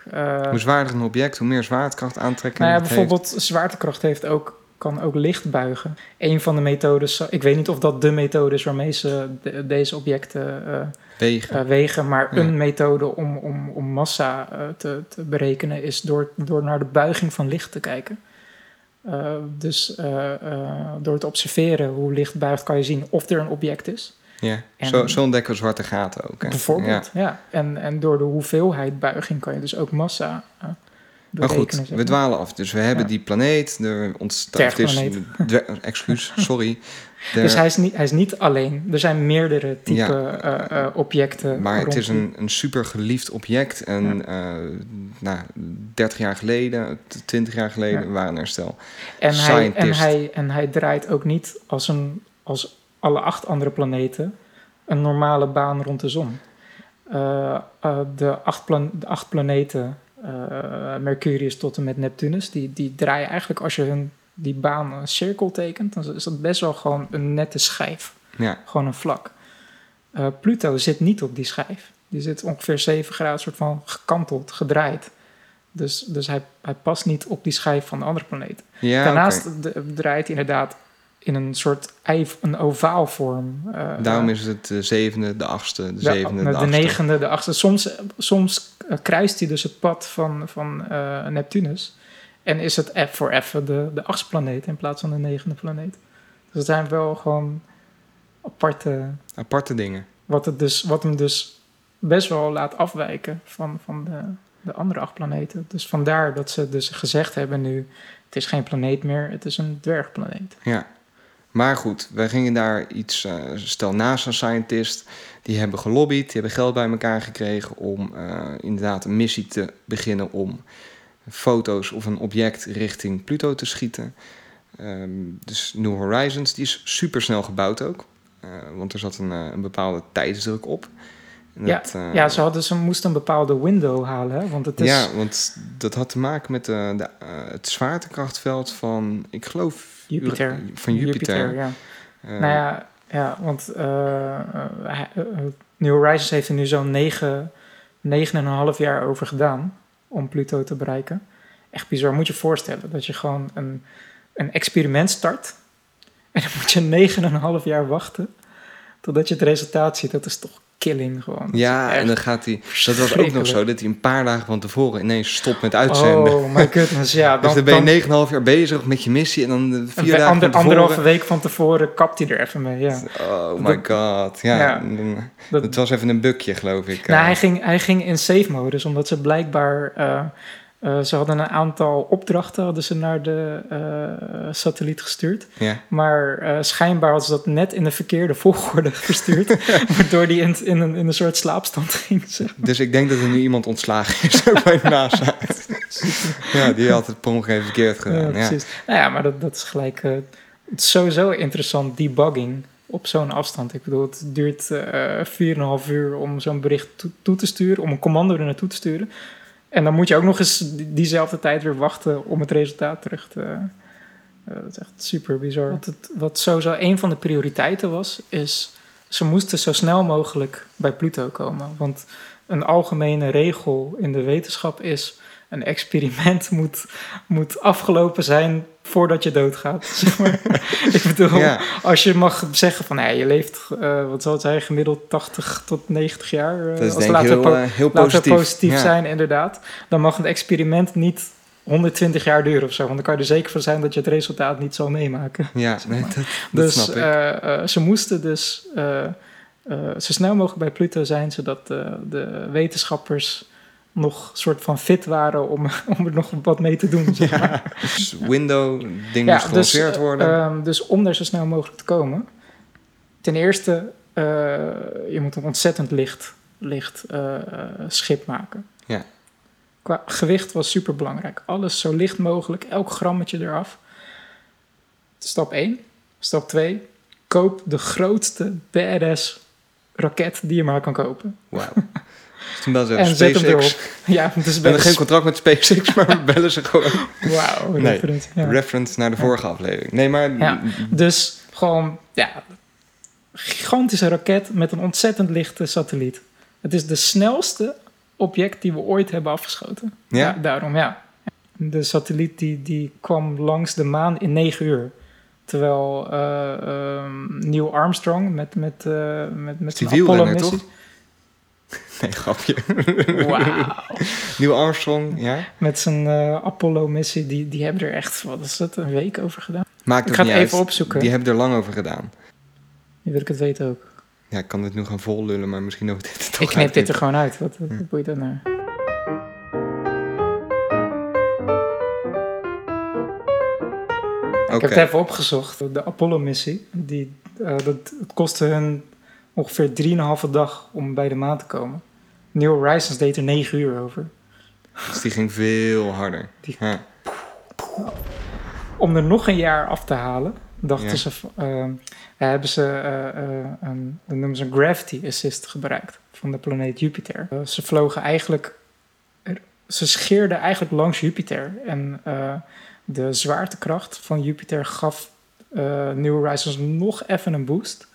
Hoe zwaarder een object, hoe meer zwaartekracht aantrekken nou ja, bijvoorbeeld, zwaartekracht heeft ook, kan ook licht buigen. Een van de methodes, ik weet niet of dat de methode is waarmee ze de- deze objecten eh. Wegen. eh, wegen, maar Ja. een methode om, om, om massa eh, te, te berekenen is door, door naar de buiging van licht te kijken. Dus door te observeren hoe licht buigt, kan je zien of er een object is. ja. en- zo, zo ontdekken we zwarte gaten ook. Hè? Bijvoorbeeld, Ja. ja. En, en door de hoeveelheid buiging kan je dus ook massa Maar goed, zeg we dwalen af. Dus we hebben Ja. die planeet. Er ontstaat... het is- excuus, sorry. Dus hij is, niet, hij is niet alleen. Er zijn meerdere type Ja. eh, eh, objecten. Maar het is een, een super geliefd object. En eh nou, 30 jaar geleden, 20 jaar geleden Ja. waren er stel. En hij, en, hij, en hij draait ook niet als, een, als alle acht andere planeten een normale baan rond de zon. De, acht plan- de acht planeten, eh, Mercurius tot en met Neptunus, die, die draaien eigenlijk als je hun die baan een cirkel tekent, dan is dat best wel gewoon een nette schijf. Ja, Gewoon een vlak. Eh, Pluto zit niet op die schijf. Die zit ongeveer 7 graden soort van gekanteld, gedraaid. Dus, dus hij, hij past niet op die schijf van de andere planeten. ja Daarnaast de- draait hij inderdaad in een soort ei, een ovaalvorm. eh, Daarom is het de zevende, de achtste, de, de, zevende, de, de, achtste. negende, de achtste. Soms, soms kruist hij dus het pad van, van eh, Neptunus. En is het eff- voor even de, de achtste planeet in plaats van de negende planeet. Dus het zijn wel gewoon aparte Aparte dingen. Wat, het dus, wat hem dus best wel laat afwijken van, van de, de andere acht planeten. Dus vandaar dat ze dus gezegd hebben nu... het is geen planeet meer, het is een dwergplaneet. Ja. Maar goed, wij gingen daar iets, eh, stel NASA-scientist, die hebben gelobbyd, die hebben geld bij elkaar gekregen om eh, inderdaad een missie te beginnen om foto's of een object richting Pluto te schieten. Ehm, dus New Horizons, die is super snel gebouwd ook, Eh, want er zat een, een bepaalde tijdsdruk op. Ja, dat, eh, ja ze, hadden, ze moesten een bepaalde window halen. Hè? Want het is, ja, want dat had te maken met de, de, het zwaartekrachtveld van, ik geloof, Jupiter. van Jupiter. ja. Eh, Nou ja, ja want eh, eh, New Horizons heeft er nu zo'n negen, negen en een half jaar over gedaan om Pluto te bereiken. Echt bizar. Moet je je voorstellen dat je gewoon een, een experiment start en dan moet je negen en een half jaar wachten totdat je het resultaat ziet. Dat is toch killing gewoon. Ja, en dan gaat hij. Dat was ook nog zo dat hij een paar dagen van tevoren ineens stopt met uitzenden. Oh my goodness, ja. dus dan ben je 9,5 jaar bezig met je missie en dan eh, vier dagen ander, van anderhalve week van tevoren kapt hij er even mee, ja. Oh my god. Ja, Ja. dan- Dat- het was even een bukje, geloof ik. Nou, eh. hij ging, hij ging in safe modus, omdat ze blijkbaar... eh, eh, ze hadden een aantal opdrachten hadden ze naar de eh, satelliet gestuurd. Maar eh, schijnbaar hadden ze dat net in de verkeerde volgorde gestuurd. waardoor die in, in, een, in een soort slaapstand ging. zeg maar. Dus ik denk dat er nu iemand ontslagen is bij NASA. ja, die had het per ongeluk even verkeerd gedaan. Ja, precies. Nou ja, maar dat, dat is gelijk... het is sowieso interessant, debugging op zo'n afstand. Ik bedoel, het duurt eh 4,5 uur om zo'n bericht toe, toe te sturen, om een commando er naartoe te sturen. En dan moet je ook nog eens die- diezelfde tijd weer wachten om het resultaat terug te... eh, dat is echt super bizar. Wat, het, wat sowieso een van de prioriteiten was, is... Ze moesten zo snel mogelijk bij Pluto komen. Want een algemene regel in de wetenschap is... een experiment moet, moet afgelopen zijn voordat je doodgaat. Zeg maar. Ik bedoel, Ja. als je mag zeggen van... Nee, je leeft, eh, wat zal het zijn, gemiddeld 80 tot 90 jaar. dat is als laten we po- eh, heel positief. we positief Ja. zijn, inderdaad. Dan mag een experiment niet 120 jaar duren of zo. Want dan kan je er zeker van zijn dat je het resultaat niet zal meemaken. Ja, nee, dat, dat Dus snap ik. ze moesten dus zo snel mogelijk bij Pluto zijn... zodat de wetenschappers nog soort van fit waren om, om er nog wat mee te doen. Zeg maar. Dus window, ding moest gelanceerd eh, worden. ehm, dus om daar zo snel mogelijk te komen. Ten eerste, eh, je moet een ontzettend licht, licht eh, schip maken. Ja. Qua gewicht was super belangrijk. Alles zo licht mogelijk, elk grammetje eraf. Stap 1. Stap 2. Koop de grootste badass raket die je maar kan kopen. Wauw. Dus toen bellen ze en. SpaceX. Ja, dus We hebben geen contract met SpaceX, maar we bellen ze gewoon. Wauw, Nee. reference, ja. Reference naar de vorige aflevering. Nee, maar Ja. Dus gewoon, ja, gigantische raket met een ontzettend lichte satelliet. Het is de snelste object die we ooit hebben afgeschoten. Ja? daarom, ja. De satelliet die, die kwam langs de maan in negen uur. Terwijl eh, ehm, Neil Armstrong met, met, eh met, met zijn Apollo-missie... Nee, grapje. Wauw. Neil Armstrong, ja. Met zijn eh, Apollo-missie, die, die hebben er echt, wat is het, een week over gedaan. Maakt Ik ook ga het even opzoeken. Die hebben er lang over gedaan. Nu wil ik het weten ook. Ja, ik kan dit nu gaan vol lullen, maar misschien hoeft dit toch Ik knip dit er gewoon uit. Wat, wat boeit dat nou? Ik heb het even opgezocht. De Apollo-missie, die, eh, dat, het kostte hun ongeveer 3,5 dag om bij de maan te komen. New Horizons deed er 9 uur over. Dus die ging veel harder. Die- Ja. Om er nog een jaar af te halen, dachten Ja. ze, eh, hebben ze eh, een, dat noemen ze een gravity assist gebruikt van de planeet Jupiter. Ze vlogen eigenlijk, ze scheerden eigenlijk langs Jupiter en de zwaartekracht van Jupiter gaf New Horizons nog even een boost.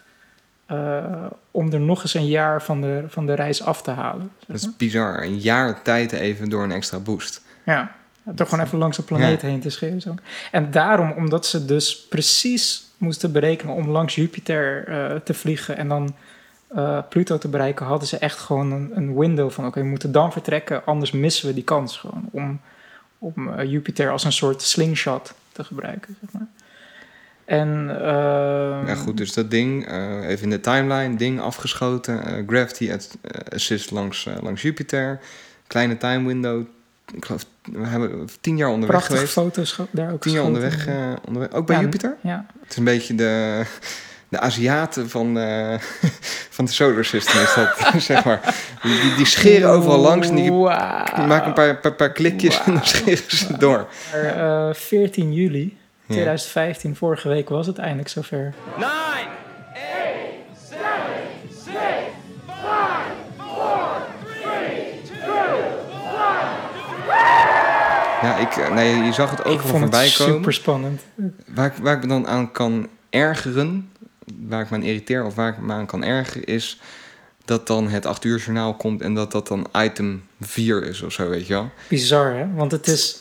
Eh, om er nog eens een jaar van de, van de reis af te halen. zeg Dat is bizar. Een jaar tijd even door een extra boost. Ja, toch gewoon even langs de planeet heen te scheren. Zo. En daarom, omdat ze dus precies moesten berekenen om langs Jupiter eh, te vliegen en dan eh, Pluto te bereiken, hadden ze echt gewoon een, een window van: oké, we moeten dan vertrekken, anders missen we die kans gewoon om, om Jupiter als een soort slingshot te gebruiken. Zeg maar. En ehm, Ja, goed. Dus dat ding, eh, even in de timeline, ding afgeschoten. eh, gravity eh, assist langs, langs Jupiter. Kleine time window. ik geloof, we hebben tien jaar onderweg Prachtige geweest. foto's daar ook Tien jaar onderweg, onderweg. Ook bij Ja, Jupiter? Ja, Het is een beetje de, de Aziaten van, eh, van de solar system is dat, zeg maar. Die, die scheren overal langs en die, maken een paar, paar, paar klikjes en dan scheren ze door. Eh, 14 juli. 2015, vorige week was het eindelijk zover. Ja, ik, eh, nee, je zag het vond het voorbij komen. super spannend. Waar, ik- waar ik me dan aan kan ergeren, waar ik me aan irriteer of waar ik me aan kan ergeren, is dat dan het 8 uur journaal komt en dat dat dan item 4 is of zo, weet je wel. Bizar, hè? Want het is...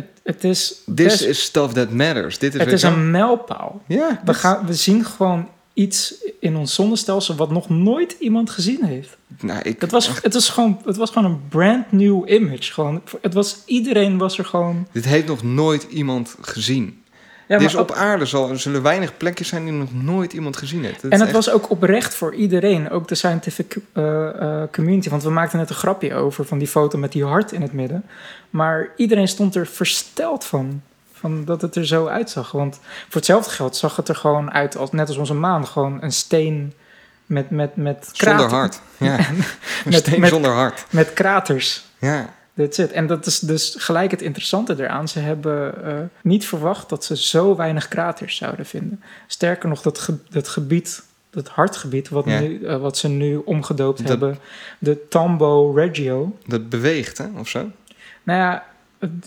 Het, het is, This best- is stuff that matters. Dit is, het is een mijlpaal. Ja, We, gaan, we zien gewoon iets in ons zonnestelsel wat nog nooit iemand gezien heeft. nou, ik, Het was, het was, gewoon, het was gewoon een brand new image. Gewoon, het was, iedereen was er gewoon... Dit heeft nog nooit iemand gezien. Ja, maar op aarde zal, er zullen weinig plekjes zijn die nog nooit iemand gezien heeft. Dat En het echt- was ook oprecht voor iedereen, ook de scientific eh, eh, community. Want we maakten net een grapje over van die foto met die hart in het midden. Maar iedereen stond er versteld van, van dat het er zo uitzag. Want voor hetzelfde geld zag het er gewoon uit, als, net als onze maan, gewoon een steen met, met, met, zonder krater- hart. Ja. een Met- steen met- zonder hart. met kraters. Ja. That's it. En dat is dus gelijk het interessante eraan. Ze hebben eh, niet verwacht dat ze zo weinig kraters zouden vinden. Sterker nog, dat, ge- dat gebied, dat hartgebied, wat, Ja. nu, eh, wat ze nu omgedoopt Dat- hebben, de Tambo Reggio. Dat beweegt, hè, of zo? Nou ja,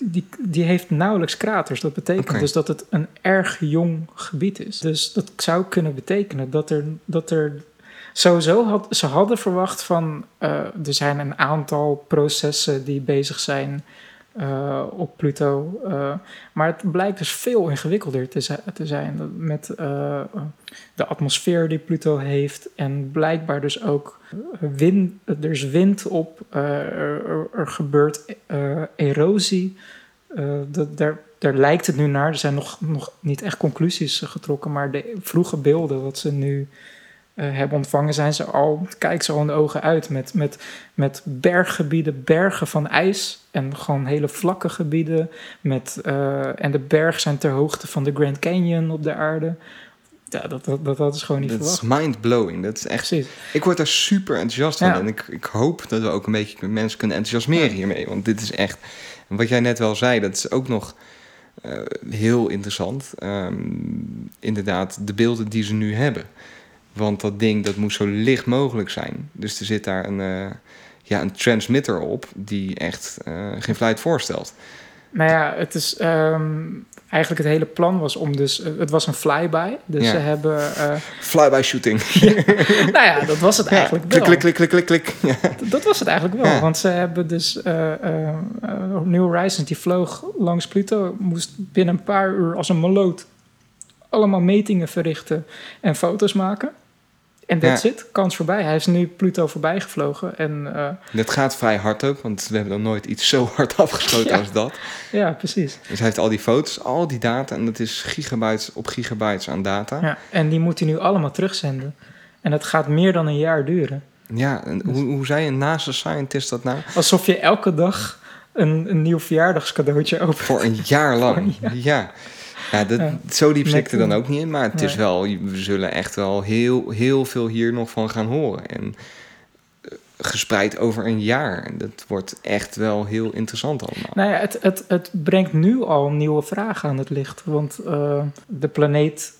die, die heeft nauwelijks kraters. Dat betekent dus dat het een erg jong gebied is. Dus dat zou kunnen betekenen dat er, dat er sowieso had, ze hadden verwacht van eh, er zijn een aantal processen die bezig zijn eh, op Pluto. eh, maar het blijkt dus veel ingewikkelder te, te zijn met de atmosfeer die Pluto heeft en blijkbaar dus ook wind, er is wind op, er, er- gebeurt erosie. Daar, daar lijkt het nu naar. Er zijn nog, nog niet echt conclusies getrokken, maar de vroege beelden wat ze nu hebben ontvangen, zijn ze al, kijken ze al in de ogen uit met, met, met berggebieden, bergen van ijs en gewoon hele vlakke gebieden. Met, eh, en de bergen zijn ter hoogte van de Grand Canyon op de aarde. Ja, dat, dat, dat, dat is gewoon niet Dat is verwacht. mind-blowing. Dat is echt... Precies. Ik word daar super enthousiast van. Ja. En ik, ik hoop dat we ook een beetje mensen kunnen enthousiasmeren hiermee. Want dit is echt... Wat jij net wel zei, dat is ook nog eh, heel interessant. Ehm, inderdaad, de beelden die ze nu hebben. Want dat ding, dat moet zo licht mogelijk zijn. Dus er zit daar een, eh, ja, een transmitter op... die echt eh, geen fluit voorstelt. Nou ja, het is ehm, eigenlijk het hele plan was om dus, eh, het was een flyby. Dus Ja. ze hebben, Fly-by shooting. nou ja, dat was het eigenlijk klik, wel. klik, klik, klik, klik, klik. Ja. Dat was het eigenlijk wel, want ze hebben dus New Horizons die vloog langs Pluto, moest binnen een paar uur als een maloot allemaal metingen verrichten en foto's maken. En that's Ja. it, kans voorbij. Hij is nu Pluto voorbij gevlogen en Dat gaat vrij hard ook, want we hebben dan nooit iets zo hard afgeschoten Ja. als dat. ja, precies. Dus hij heeft al die foto's, al die data, en dat is gigabytes op gigabytes aan data. Ja, Ja, en die moet hij nu allemaal terugzenden. En dat gaat meer dan een jaar duren. en hoe, hoe zei een NASA-scientist dat nou? Alsof je elke dag een, een nieuw verjaardagscadeautje opent. Voor een jaar lang. Ja. Ja, dat, zo diep zit ik er dan ook niet in. Maar het is wel, we zullen echt wel heel, heel veel hier nog van gaan horen. En eh, gespreid over een jaar. En dat wordt echt wel heel interessant allemaal. Nou ja, het, het, het brengt nu al nieuwe vragen aan het licht. Want eh, de planeet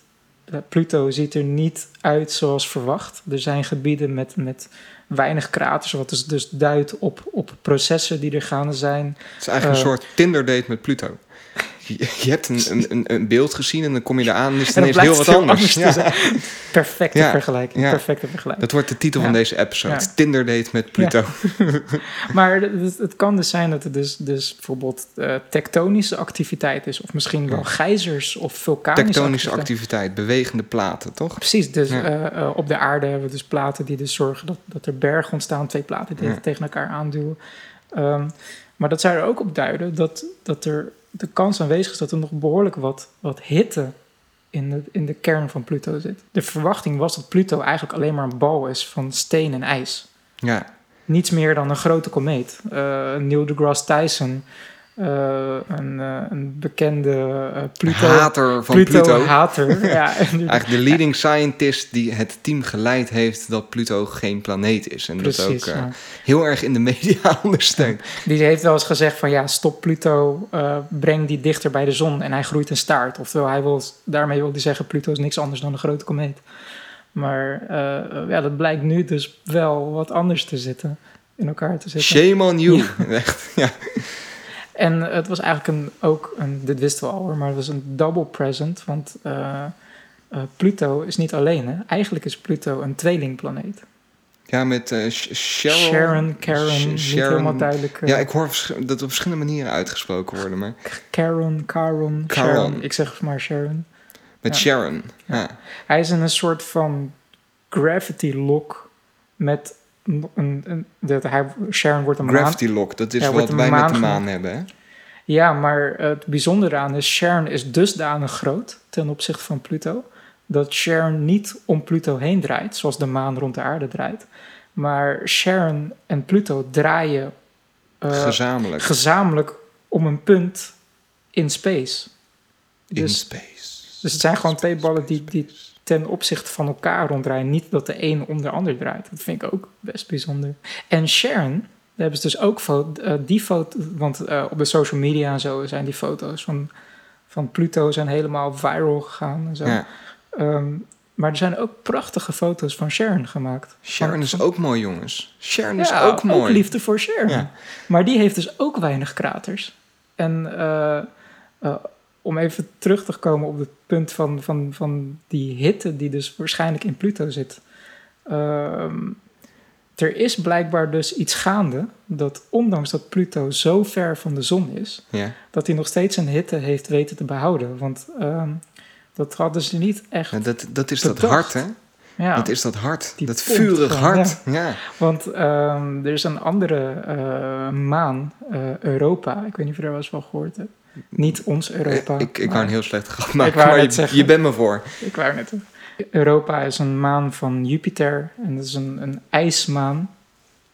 eh, Pluto ziet er niet uit zoals verwacht. Er zijn gebieden met, met weinig kraters, wat dus, dus duidt op, op processen die er gaande zijn. Het is eigenlijk een soort Tinder-date met Pluto. Je, je hebt een, een, een, beeld gezien en dan kom je eraan en is het ineens heel wat het anders. anders Ja, Perfecte Ja, vergelijking. Perfecte vergelijking. dat wordt de titel van deze episode. Ja. Tinder-date met Pluto. Maar het, het kan dus zijn dat er dus, dus bijvoorbeeld eh, tektonische activiteit is. Of misschien wel gijzers of vulkanische Tektonische activiteit. activiteit, bewegende platen, toch? Precies, dus eh, eh, op de aarde hebben we dus platen die dus zorgen dat, dat er bergen ontstaan, twee platen die tegen elkaar aanduwen. Ehm, maar dat zou er ook op duiden dat, dat er de kans aanwezig is dat er nog behoorlijk wat, wat hitte in de, in de kern van Pluto zit. De verwachting was dat Pluto eigenlijk alleen maar een bal is van steen en ijs. Ja. niets meer dan een grote komeet. Eh, Neil deGrasse Tyson, eh, een, eh, een bekende eh, Pluto... Hater van Pluto. Ja, Eigenlijk de leading scientist die het team geleid heeft dat Pluto geen planeet is. En dat Precies, ook eh, ja. heel erg in de media ondersteunt. Die heeft wel eens gezegd van ja, stop Pluto, breng die dichter bij de zon en hij groeit een staart. Oftewel, hij wil, daarmee wil hij zeggen Pluto is niks anders dan een grote komeet. Maar ja, dat blijkt nu dus wel wat anders te zitten, in elkaar te zitten. Shame on you. Echt, ja. En het was eigenlijk een, ook een, dit wisten we al hoor, maar het was een double present. Want eh, eh, Pluto is niet alleen. Hè? Eigenlijk is Pluto een tweelingplaneet. ja, met Sh- Sharon. Karen, Sh- niet Sharon. helemaal duidelijk. Ja, ik hoor dat op verschillende manieren uitgesproken worden. Maar Karen, Caron, Caron. Sharon. Ik zeg maar Sharon. met Ja. Sharon. Ja. Hij is in een soort van gravity lock met een, dat hij, Sharon wordt een maan. Gravity lock, dat is Ja, wat wij maan met de maan hebben. Hè? Ja, maar het bijzondere aan is, Sharon is dusdanig groot ten opzichte van Pluto, dat Sharon niet om Pluto heen draait, zoals de maan rond de aarde draait. Maar Sharon en Pluto draaien eh, Gezamenlijk. gezamenlijk om een punt in space. in Dus, space. dus het zijn gewoon twee ballen die, die ten opzichte van elkaar ronddraaien. Niet dat de een om de ander draait. Dat vind ik ook best bijzonder. En Sharon, daar hebben ze dus ook eh, die foto... Want eh, op de social media en zo zijn die foto's van, van Pluto zijn helemaal viral gegaan en zo. Ja. Ehm, maar er zijn ook prachtige foto's van Sharon gemaakt. Sharon is ook mooi, jongens. Sharon is ook mooi. liefde voor Sharon. Ja. Maar die heeft dus ook weinig kraters. En eh, om even terug te komen op het punt van, van, van die hitte die dus waarschijnlijk in Pluto zit. Ehm, er is blijkbaar dus iets gaande dat ondanks dat Pluto zo ver van de zon is, Ja. dat hij nog steeds zijn hitte heeft weten te behouden. Want ehm, dat hadden ze niet echt. Ja, dat, dat is dat hart, hè? Ja. Dat is dat hart. Die dat vurig hart. Ja. Want ehm, er is een andere eh, maan, eh, Europa. Ik weet niet of je daar wel eens van gehoord hebt. Niet ons Europa. Ik ik wou een heel slecht grap maken, maar je, zeggen. je bent me voor. Ik wou net. Europa is een maan van Jupiter. En dat is een, een ijsmaan.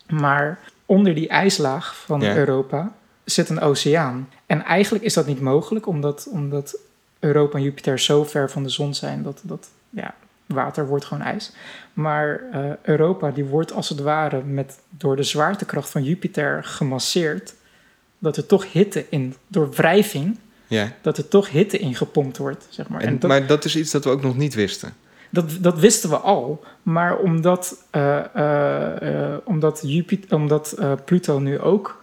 Maar onder die ijslaag van Ja. Europa zit een oceaan. En eigenlijk is dat niet mogelijk, omdat, omdat Europa en Jupiter zo ver van de zon zijn dat, dat ja, water wordt gewoon ijs. Maar eh, Europa die wordt als het ware met, door de zwaartekracht van Jupiter gemasseerd. Dat er toch hitte in, door wrijving, Ja. dat er toch hitte in gepompt wordt. Zeg maar. En, En dat, Maar dat is iets dat we ook nog niet wisten. dat, dat wisten we al, maar omdat, eh, eh, eh, omdat, Jupiter, omdat Pluto nu ook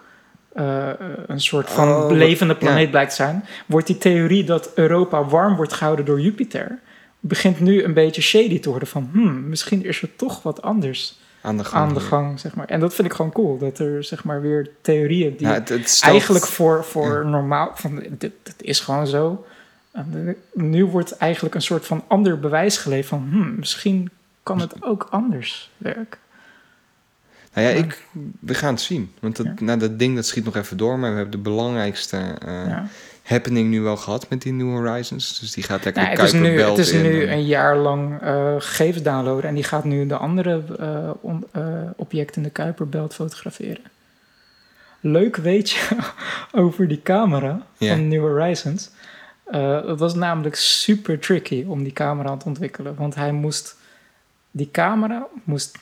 een soort van Oh, levende planeet ja. blijkt zijn, wordt die theorie dat Europa warm wordt gehouden door Jupiter, begint nu een beetje shady te worden van, hmm, misschien is er toch wat anders Aan de gang. aan de hier. gang, zeg maar. En dat vind ik gewoon cool, dat er zeg maar weer theorieën die Ja, het, het stelt- eigenlijk voor, voor normaal, van dit, dit is gewoon zo. En nu wordt eigenlijk een soort van ander bewijs geleverd van, hmm, misschien kan het ook anders werken. Nou ja, ik, we gaan het zien. Want dat, Ja. nou, dat ding dat schiet nog even door. Maar we hebben de belangrijkste eh. Happening nu wel gehad met die New Horizons. Dus die gaat lekker Nou, de het is nu, het is in. nu en- een jaar lang eh, gegevens downloaden en die gaat nu de andere eh, on- eh, objecten in de Kuiperbelt fotograferen. Leuk weet je over die camera van New Horizons. Het was namelijk super tricky om die camera te ontwikkelen. Want hij moest, die camera moest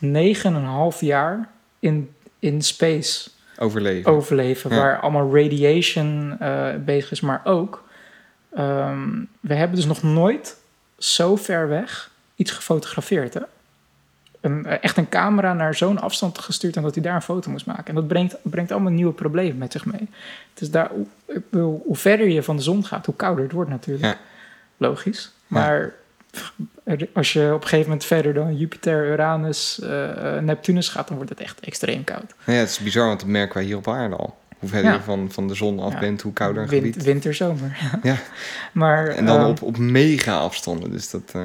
9,5 jaar in, in space overleven. overleven, Ja. waar allemaal radiation eh, bezig is, maar ook. ehm, we hebben dus nog nooit zo ver weg iets gefotografeerd. Hè? Een, eh, echt een camera naar zo'n afstand gestuurd en dat hij daar een foto moest maken. En dat brengt, brengt allemaal nieuwe problemen met zich mee. Dus daar, hoe- hoe verder je van de zon gaat, hoe kouder het wordt natuurlijk. Ja. Logisch. Maar als je op een gegeven moment verder dan Jupiter, Uranus, eh, eh, Neptunus gaat, dan wordt het echt extreem koud. Nou ja, het is bizar, want dat merken wij hier op aarde al. Hoe verder Ja. je van, van de zon af Ja. bent, hoe kouder een Win- gebied. winter, zomer. Ja. Maar En dan ehm, op, op mega afstanden. Dus dat... eh,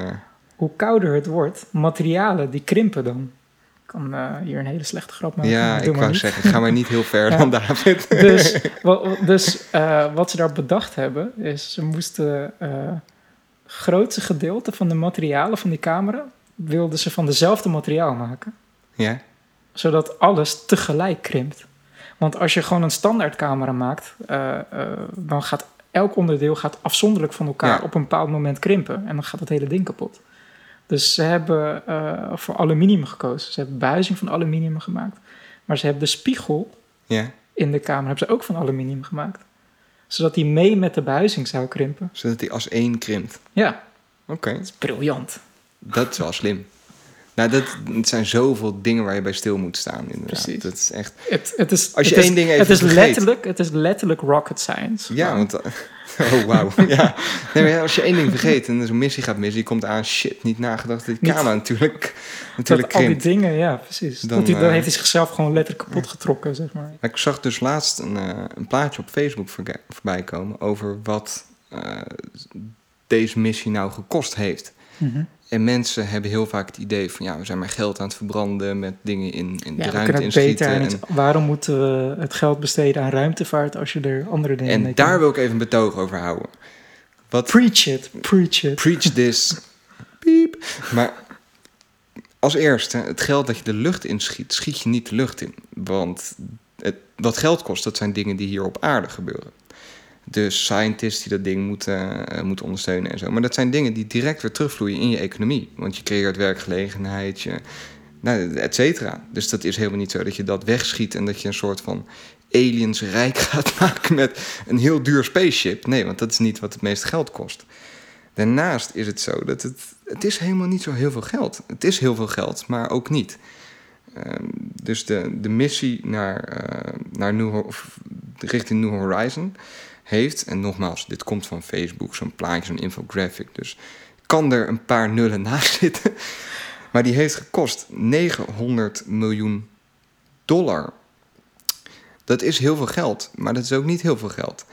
hoe kouder het wordt, materialen die krimpen dan. Ik kan hier een hele slechte grap maken. ja, ik wou zeggen, ga maar niet heel ver dan David. Dus, dus wat ze daar bedacht hebben, is ze moesten grootste gedeelte van de materialen van die camera wilden ze van dezelfde materiaal maken. ja? zodat alles tegelijk krimpt. Want als je gewoon een standaardcamera maakt, eh, eh, dan gaat elk onderdeel gaat afzonderlijk van elkaar Ja. op een bepaald moment krimpen. En dan gaat het hele ding kapot. Dus ze hebben eh, voor aluminium gekozen. Ze hebben buizing van aluminium gemaakt. Maar ze hebben de spiegel Ja, in de camera hebben ze ook van aluminium gemaakt. Zodat die mee met de buizing zou krimpen. zodat die als één krimpt. Ja, Oké, dat is briljant. dat is wel slim. Nou, dat, het zijn zoveel dingen waar je bij stil moet staan. Inderdaad. Precies. Dat is echt. Het, het is, Als je het is, één ding even het is vergeet. letterlijk, Het is letterlijk rocket science. Ja, want. Oh, wauw. ja. Nee, maar ja, als je één ding vergeet en zo'n missie gaat missen, je komt aan, shit, niet nagedacht dat die camera natuurlijk, Dat natuurlijk al die krimpt. dingen, ja, precies. Dan, dat dan eh, heeft hij zichzelf gewoon letterlijk kapot getrokken, zeg maar. Ik zag dus laatst een, eh, een plaatje op Facebook voorbij komen over wat eh, deze missie nou gekost heeft. Mhm. En mensen hebben heel vaak het idee van ja, we zijn maar geld aan het verbranden met dingen in, in de Ja, ruimte En, iets- Waarom moeten we het geld besteden aan ruimtevaart als je er andere dingen mee en daar wil ik even een betoog over houden. Wat Preach it, preach it. preach this. Piep. Maar als eerste, het geld dat je de lucht inschiet, schiet je niet de lucht in. Want het, wat geld kost, dat zijn dingen die hier op aarde gebeuren. Dus scientists die dat ding moeten, eh, moeten ondersteunen en zo. Maar dat zijn dingen die direct weer terugvloeien in je economie. Want je creëert werkgelegenheid, nou, et cetera. Dus dat is helemaal niet zo dat je dat wegschiet en dat je een soort van aliens rijk gaat maken met een heel duur spaceship. Nee, want dat is niet wat het meeste geld kost. Daarnaast is het zo dat het, het is helemaal niet zo heel veel geld. Het is heel veel geld, maar ook niet. Ehm, dus de, de missie naar, eh, naar New, richting New Horizon heeft, en nogmaals, dit komt van Facebook, zo'n plaatje, zo'n infographic. Dus kan er een paar nullen naast zitten. Maar die heeft gekost 900 miljoen dollar. Dat is heel veel geld, maar dat is ook niet heel veel geld.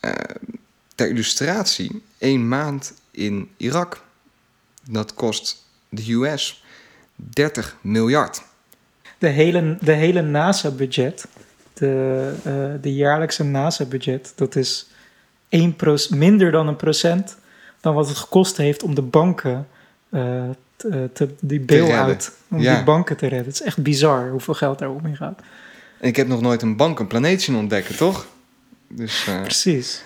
Eh, ter illustratie, één maand in Irak, dat kost de US 30 miljard. De hele, de hele NASA-budget, de, eh, de jaarlijkse NASA-budget, dat is 1% minder dan een procent dan wat het gekost heeft om de banken eh, te, te, die bail-out, redden. om Ja. die banken te redden. Het is echt bizar hoeveel geld daar om in gaat. En ik heb nog nooit een bank een planeet zien ontdekken, toch? Dus eh, Precies.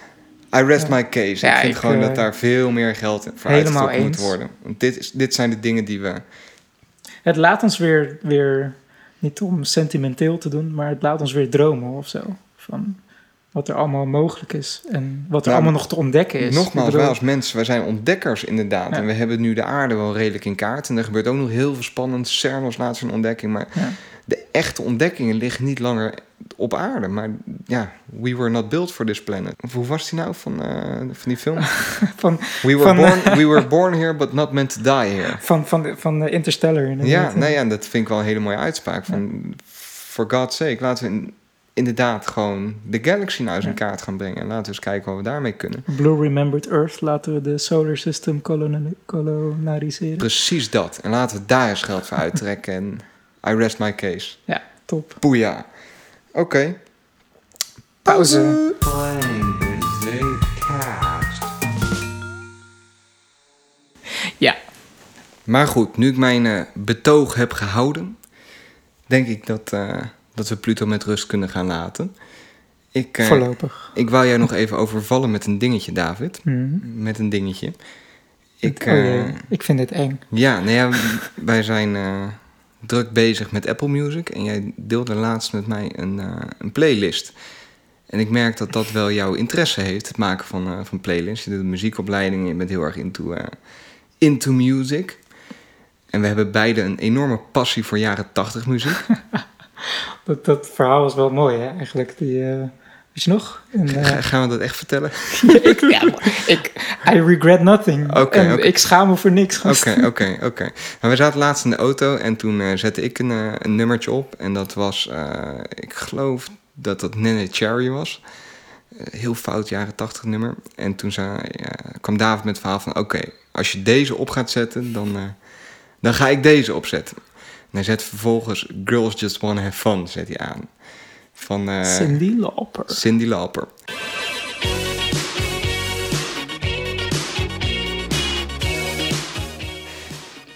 I rest Ja. my case. Ja, ik vind ik, gewoon eh, dat daar veel meer geld voor helemaal uitgetrokken moet worden. Want dit, is, dit zijn de dingen die we... Het laat ons weer, weer, niet om sentimenteel te doen, maar het laat ons weer dromen of zo. Van wat er allemaal mogelijk is en wat er Nou, allemaal nog te ontdekken is. Nogmaals, bedoel, wij als mensen, wij zijn ontdekkers inderdaad. Ja. En we hebben nu de aarde wel redelijk in kaart. En er gebeurt ook nog heel veel spannend. CERN was laatst een ontdekking. Maar Ja. de echte ontdekkingen liggen niet langer op aarde. Maar ja, we were not built for this planet. Of hoe was die nou van, eh, van die film? van, We were, Van, born, we were born here, but not meant to die here. van, van, de- van de Interstellar inderdaad. Ja, nou ja, dat vind ik wel een hele mooie uitspraak. Van, for God's sake, laten we in- inderdaad gewoon de galaxy nou eens in kaart gaan brengen. En laten we eens kijken wat we daarmee kunnen. Blue Remembered Earth laten we de solar system kolona- kolonariseren. Precies dat. En laten we daar eens geld voor uittrekken. En I rest my case. Ja, top. Poeja. Oké. Pauze. Ja, Maar goed, nu ik mijn eh, betoog heb gehouden, denk ik dat, eh, dat we Pluto met rust kunnen gaan laten. Ik, eh, voorlopig. ik wou jij nog even overvallen met een dingetje, David. Mhm. Met een dingetje. Ik, oh eh, ik vind dit eng. ja, nou ja, wij zijn eh, druk bezig met Apple Music. En jij deelde laatst met mij een, een playlist. En ik merk dat dat wel jouw interesse heeft, het maken van, van playlists. Je doet een muziekopleiding je bent heel erg into, into music. En we hebben beide een enorme passie voor jaren 80 muziek. Dat, dat verhaal was wel mooi, hè, eigenlijk. Die, eh, weet je nog? En, eh, Ga- Gaan we dat echt vertellen? ik, ja, ik, I regret nothing. Oké, ik schaam me voor niks. Oké, oké, oké. Maar we zaten laatst in de auto en toen eh, zette ik een, een nummertje op. En dat was, eh, ik geloof dat dat Nene Cherry was. Eh, heel fout jaren 80 nummer. En toen zei, ja, kwam David met het verhaal van... Oké, als je deze op gaat zetten, dan, eh, dan ga ik deze opzetten. En hij zet vervolgens Girls Just Wanna Have Fun zet hij aan. Van eh, Cindy Lauper. Cindy Lauper.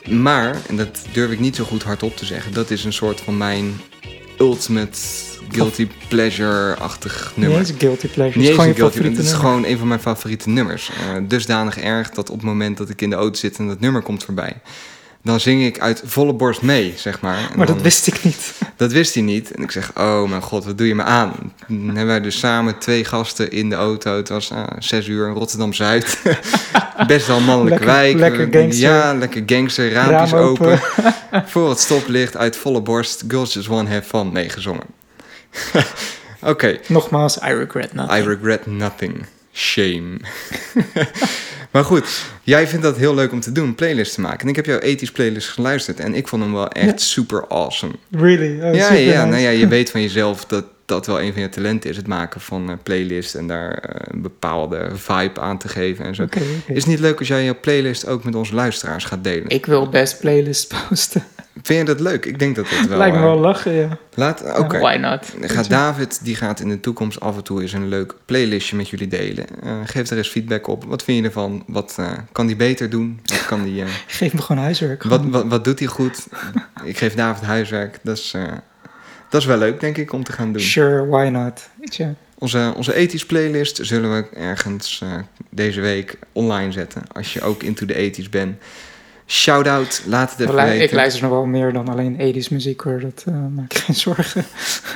Maar, en dat durf ik niet zo goed hardop te zeggen, dat is een soort van mijn ultimate guilty pleasure-achtig Niet nummer. eens een guilty pleasure. Niet het is gewoon guilty, het is nummer. gewoon een van mijn favoriete nummers. Eh, dusdanig erg dat op het moment dat ik in de auto zit en dat nummer komt voorbij, dan zing ik uit volle borst mee, zeg maar. En Maar dat dan- wist ik niet. dat wist hij niet. En ik zeg, oh mijn god, wat doe je me aan? Toen hebben wij dus samen twee gasten in de auto. Het was eh, zes uur in Rotterdam-Zuid. Best wel mannelijke Lekker- wijk. lekker gangster. Ja, lekker gangster. Raampjes Raam open. open. Voor het stoplicht, uit volle borst. Girls Just Wanna Have Fun meegezongen. Oké, Nogmaals, I regret nothing. I regret nothing. Shame. maar goed, jij vindt dat heel leuk om te doen, playlist te maken. En ik heb jouw ethisch playlist geluisterd en ik vond hem wel echt Ja. super awesome. Really? Oh, ja, super ja, nice. nou ja, je weet van jezelf dat dat wel een van je talenten is. Het maken van playlists en daar eh, een bepaalde vibe aan te geven en zo. Is het niet leuk als jij jouw playlist ook met onze luisteraars gaat delen? Ik wil best playlist posten. Vind je dat leuk? Ik denk dat dat wel... Lijkt me eh, wel lachen, ja. Laat, oké. Why not? Gaat David, die gaat in de toekomst af en toe eens een leuk playlistje met jullie delen. Eh, geef er eens feedback op. Wat vind je ervan? Wat eh, kan die beter doen? Wat, kan die, eh, Geef me gewoon huiswerk. wat, gewoon. wat, wat doet hij goed? Ik geef David huiswerk. Dat is, eh, dat is wel leuk, denk ik, om te gaan doen. Sure, why not? Weet je. Onze, onze ethisch playlist zullen we ergens eh, deze week online zetten. Als je ook into the ethisch bent. Shout-out, laat het even weten. Ik luister nog wel meer dan alleen 80s muziek hoor, dat eh maak ik geen zorgen.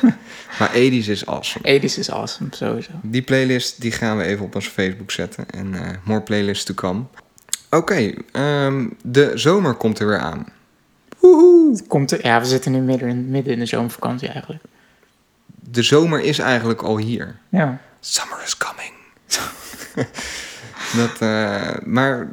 Maar ethisch is awesome. 80s is awesome, sowieso. Die playlist die gaan we even op onze Facebook zetten. En eh more playlists to come. Oké, ehm, de zomer komt er weer aan. Het Komt er, ja, we zitten nu midden in, midden in de zomervakantie eigenlijk. De zomer is eigenlijk al hier. Ja. Summer is coming. Dat, eh, maar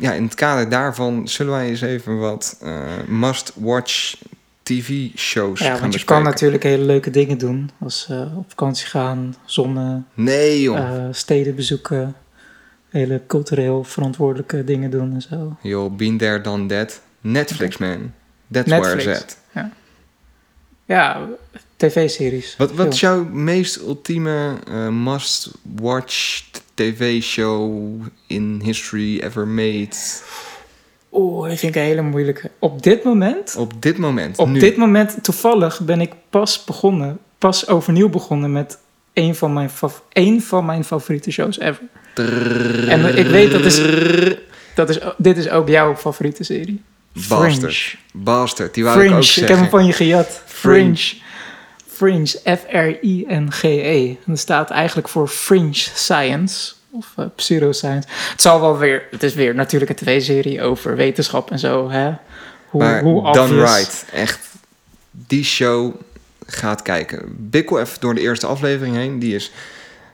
ja, in het kader daarvan zullen wij eens even wat eh, must-watch TV-shows Ja, gaan want je bespreken. kan natuurlijk hele leuke dingen doen. Als eh, op vakantie gaan, zonnen, Nee eh, steden bezoeken. Hele cultureel verantwoordelijke dingen doen en zo. Joh, been there, done that. Netflix man. That's Netflix. where it's at. Ja, tv-series. Wat, wat is jouw meest ultieme must-watch tv-show in history ever made? Oeh, dat vind ik een hele moeilijke. Op dit moment, Op dit moment, op nu. dit moment toevallig ben ik pas begonnen, pas overnieuw begonnen met een van mijn, fav- één van mijn favoriete shows ever. En ik weet dat is, dat is, dit is ook jouw favoriete serie. Bastard. Fringe. Bastard, die wou Fringe, ik ook ik, zeggen. heb hem van je gejat. Fringe. Fringe. Fringe, F-R-I-N-G-E. En dat staat eigenlijk voor Fringe Science. Of eh, pseudoscience. Het zal wel weer... Het is weer natuurlijk een tv-serie over wetenschap en zo. Hè? Hoe, maar hoe done obvious. right. Echt, die show gaat kijken. Bikkel even door de eerste aflevering heen. Die is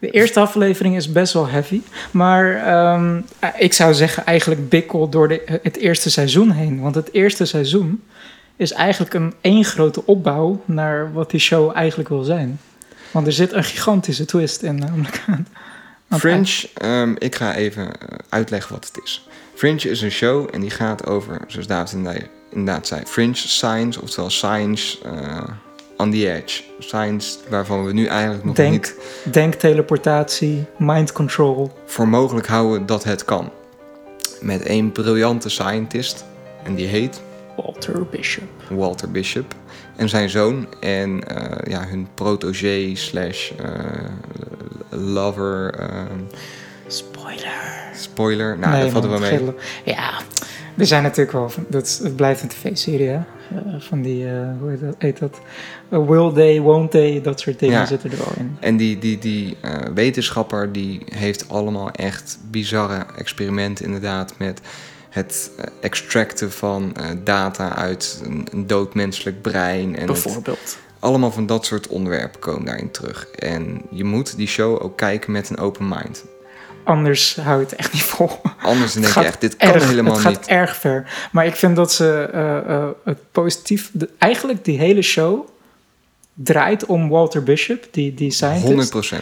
De eerste aflevering is best wel heavy. Maar ehm, eh, ik zou zeggen eigenlijk bikkel door de, het eerste seizoen heen. Want het eerste seizoen is eigenlijk een één grote opbouw... naar wat die show eigenlijk wil zijn. Want er zit een gigantische twist in namelijk aan. aan Fringe, ehm, ik ga even eh, uitleggen wat het is. Fringe is een show en die gaat over, zoals David inderdaad- inderdaad zei, Fringe Science, oftewel Science eh, on the Edge. Science waarvan we nu eigenlijk nog Denk. niet denkteleportatie, mind control. voor mogelijk houden dat het kan. Met één briljante scientist en die heet Walter Bishop. Walter Bishop en zijn zoon en eh, ja, hun protégé slash eh, lover, ehm, Spoiler. spoiler, nou dat valt er wel man, mee. gillen. Ja, er zijn natuurlijk wel... van- Dat, is- het blijft een tv-serie, hè? Eh, van die, eh, hoe heet dat? Heet dat? Will they, won't they, dat soort dingen Ja. zitten er wel in. En die, die, die eh, wetenschapper die heeft allemaal echt bizarre experimenten inderdaad met het eh, extracten van eh, data uit een, een dood menselijk brein. En het- Bijvoorbeeld. allemaal van dat soort onderwerpen komen daarin terug. En je moet die show ook kijken met een open mind. Anders hou je het echt niet vol. Anders denk je echt, dit kan erg, helemaal het gaat niet. erg ver. Maar ik vind dat ze eh, het positief... de- eigenlijk die hele show draait om Walter Bishop, die, die scientist. 100%.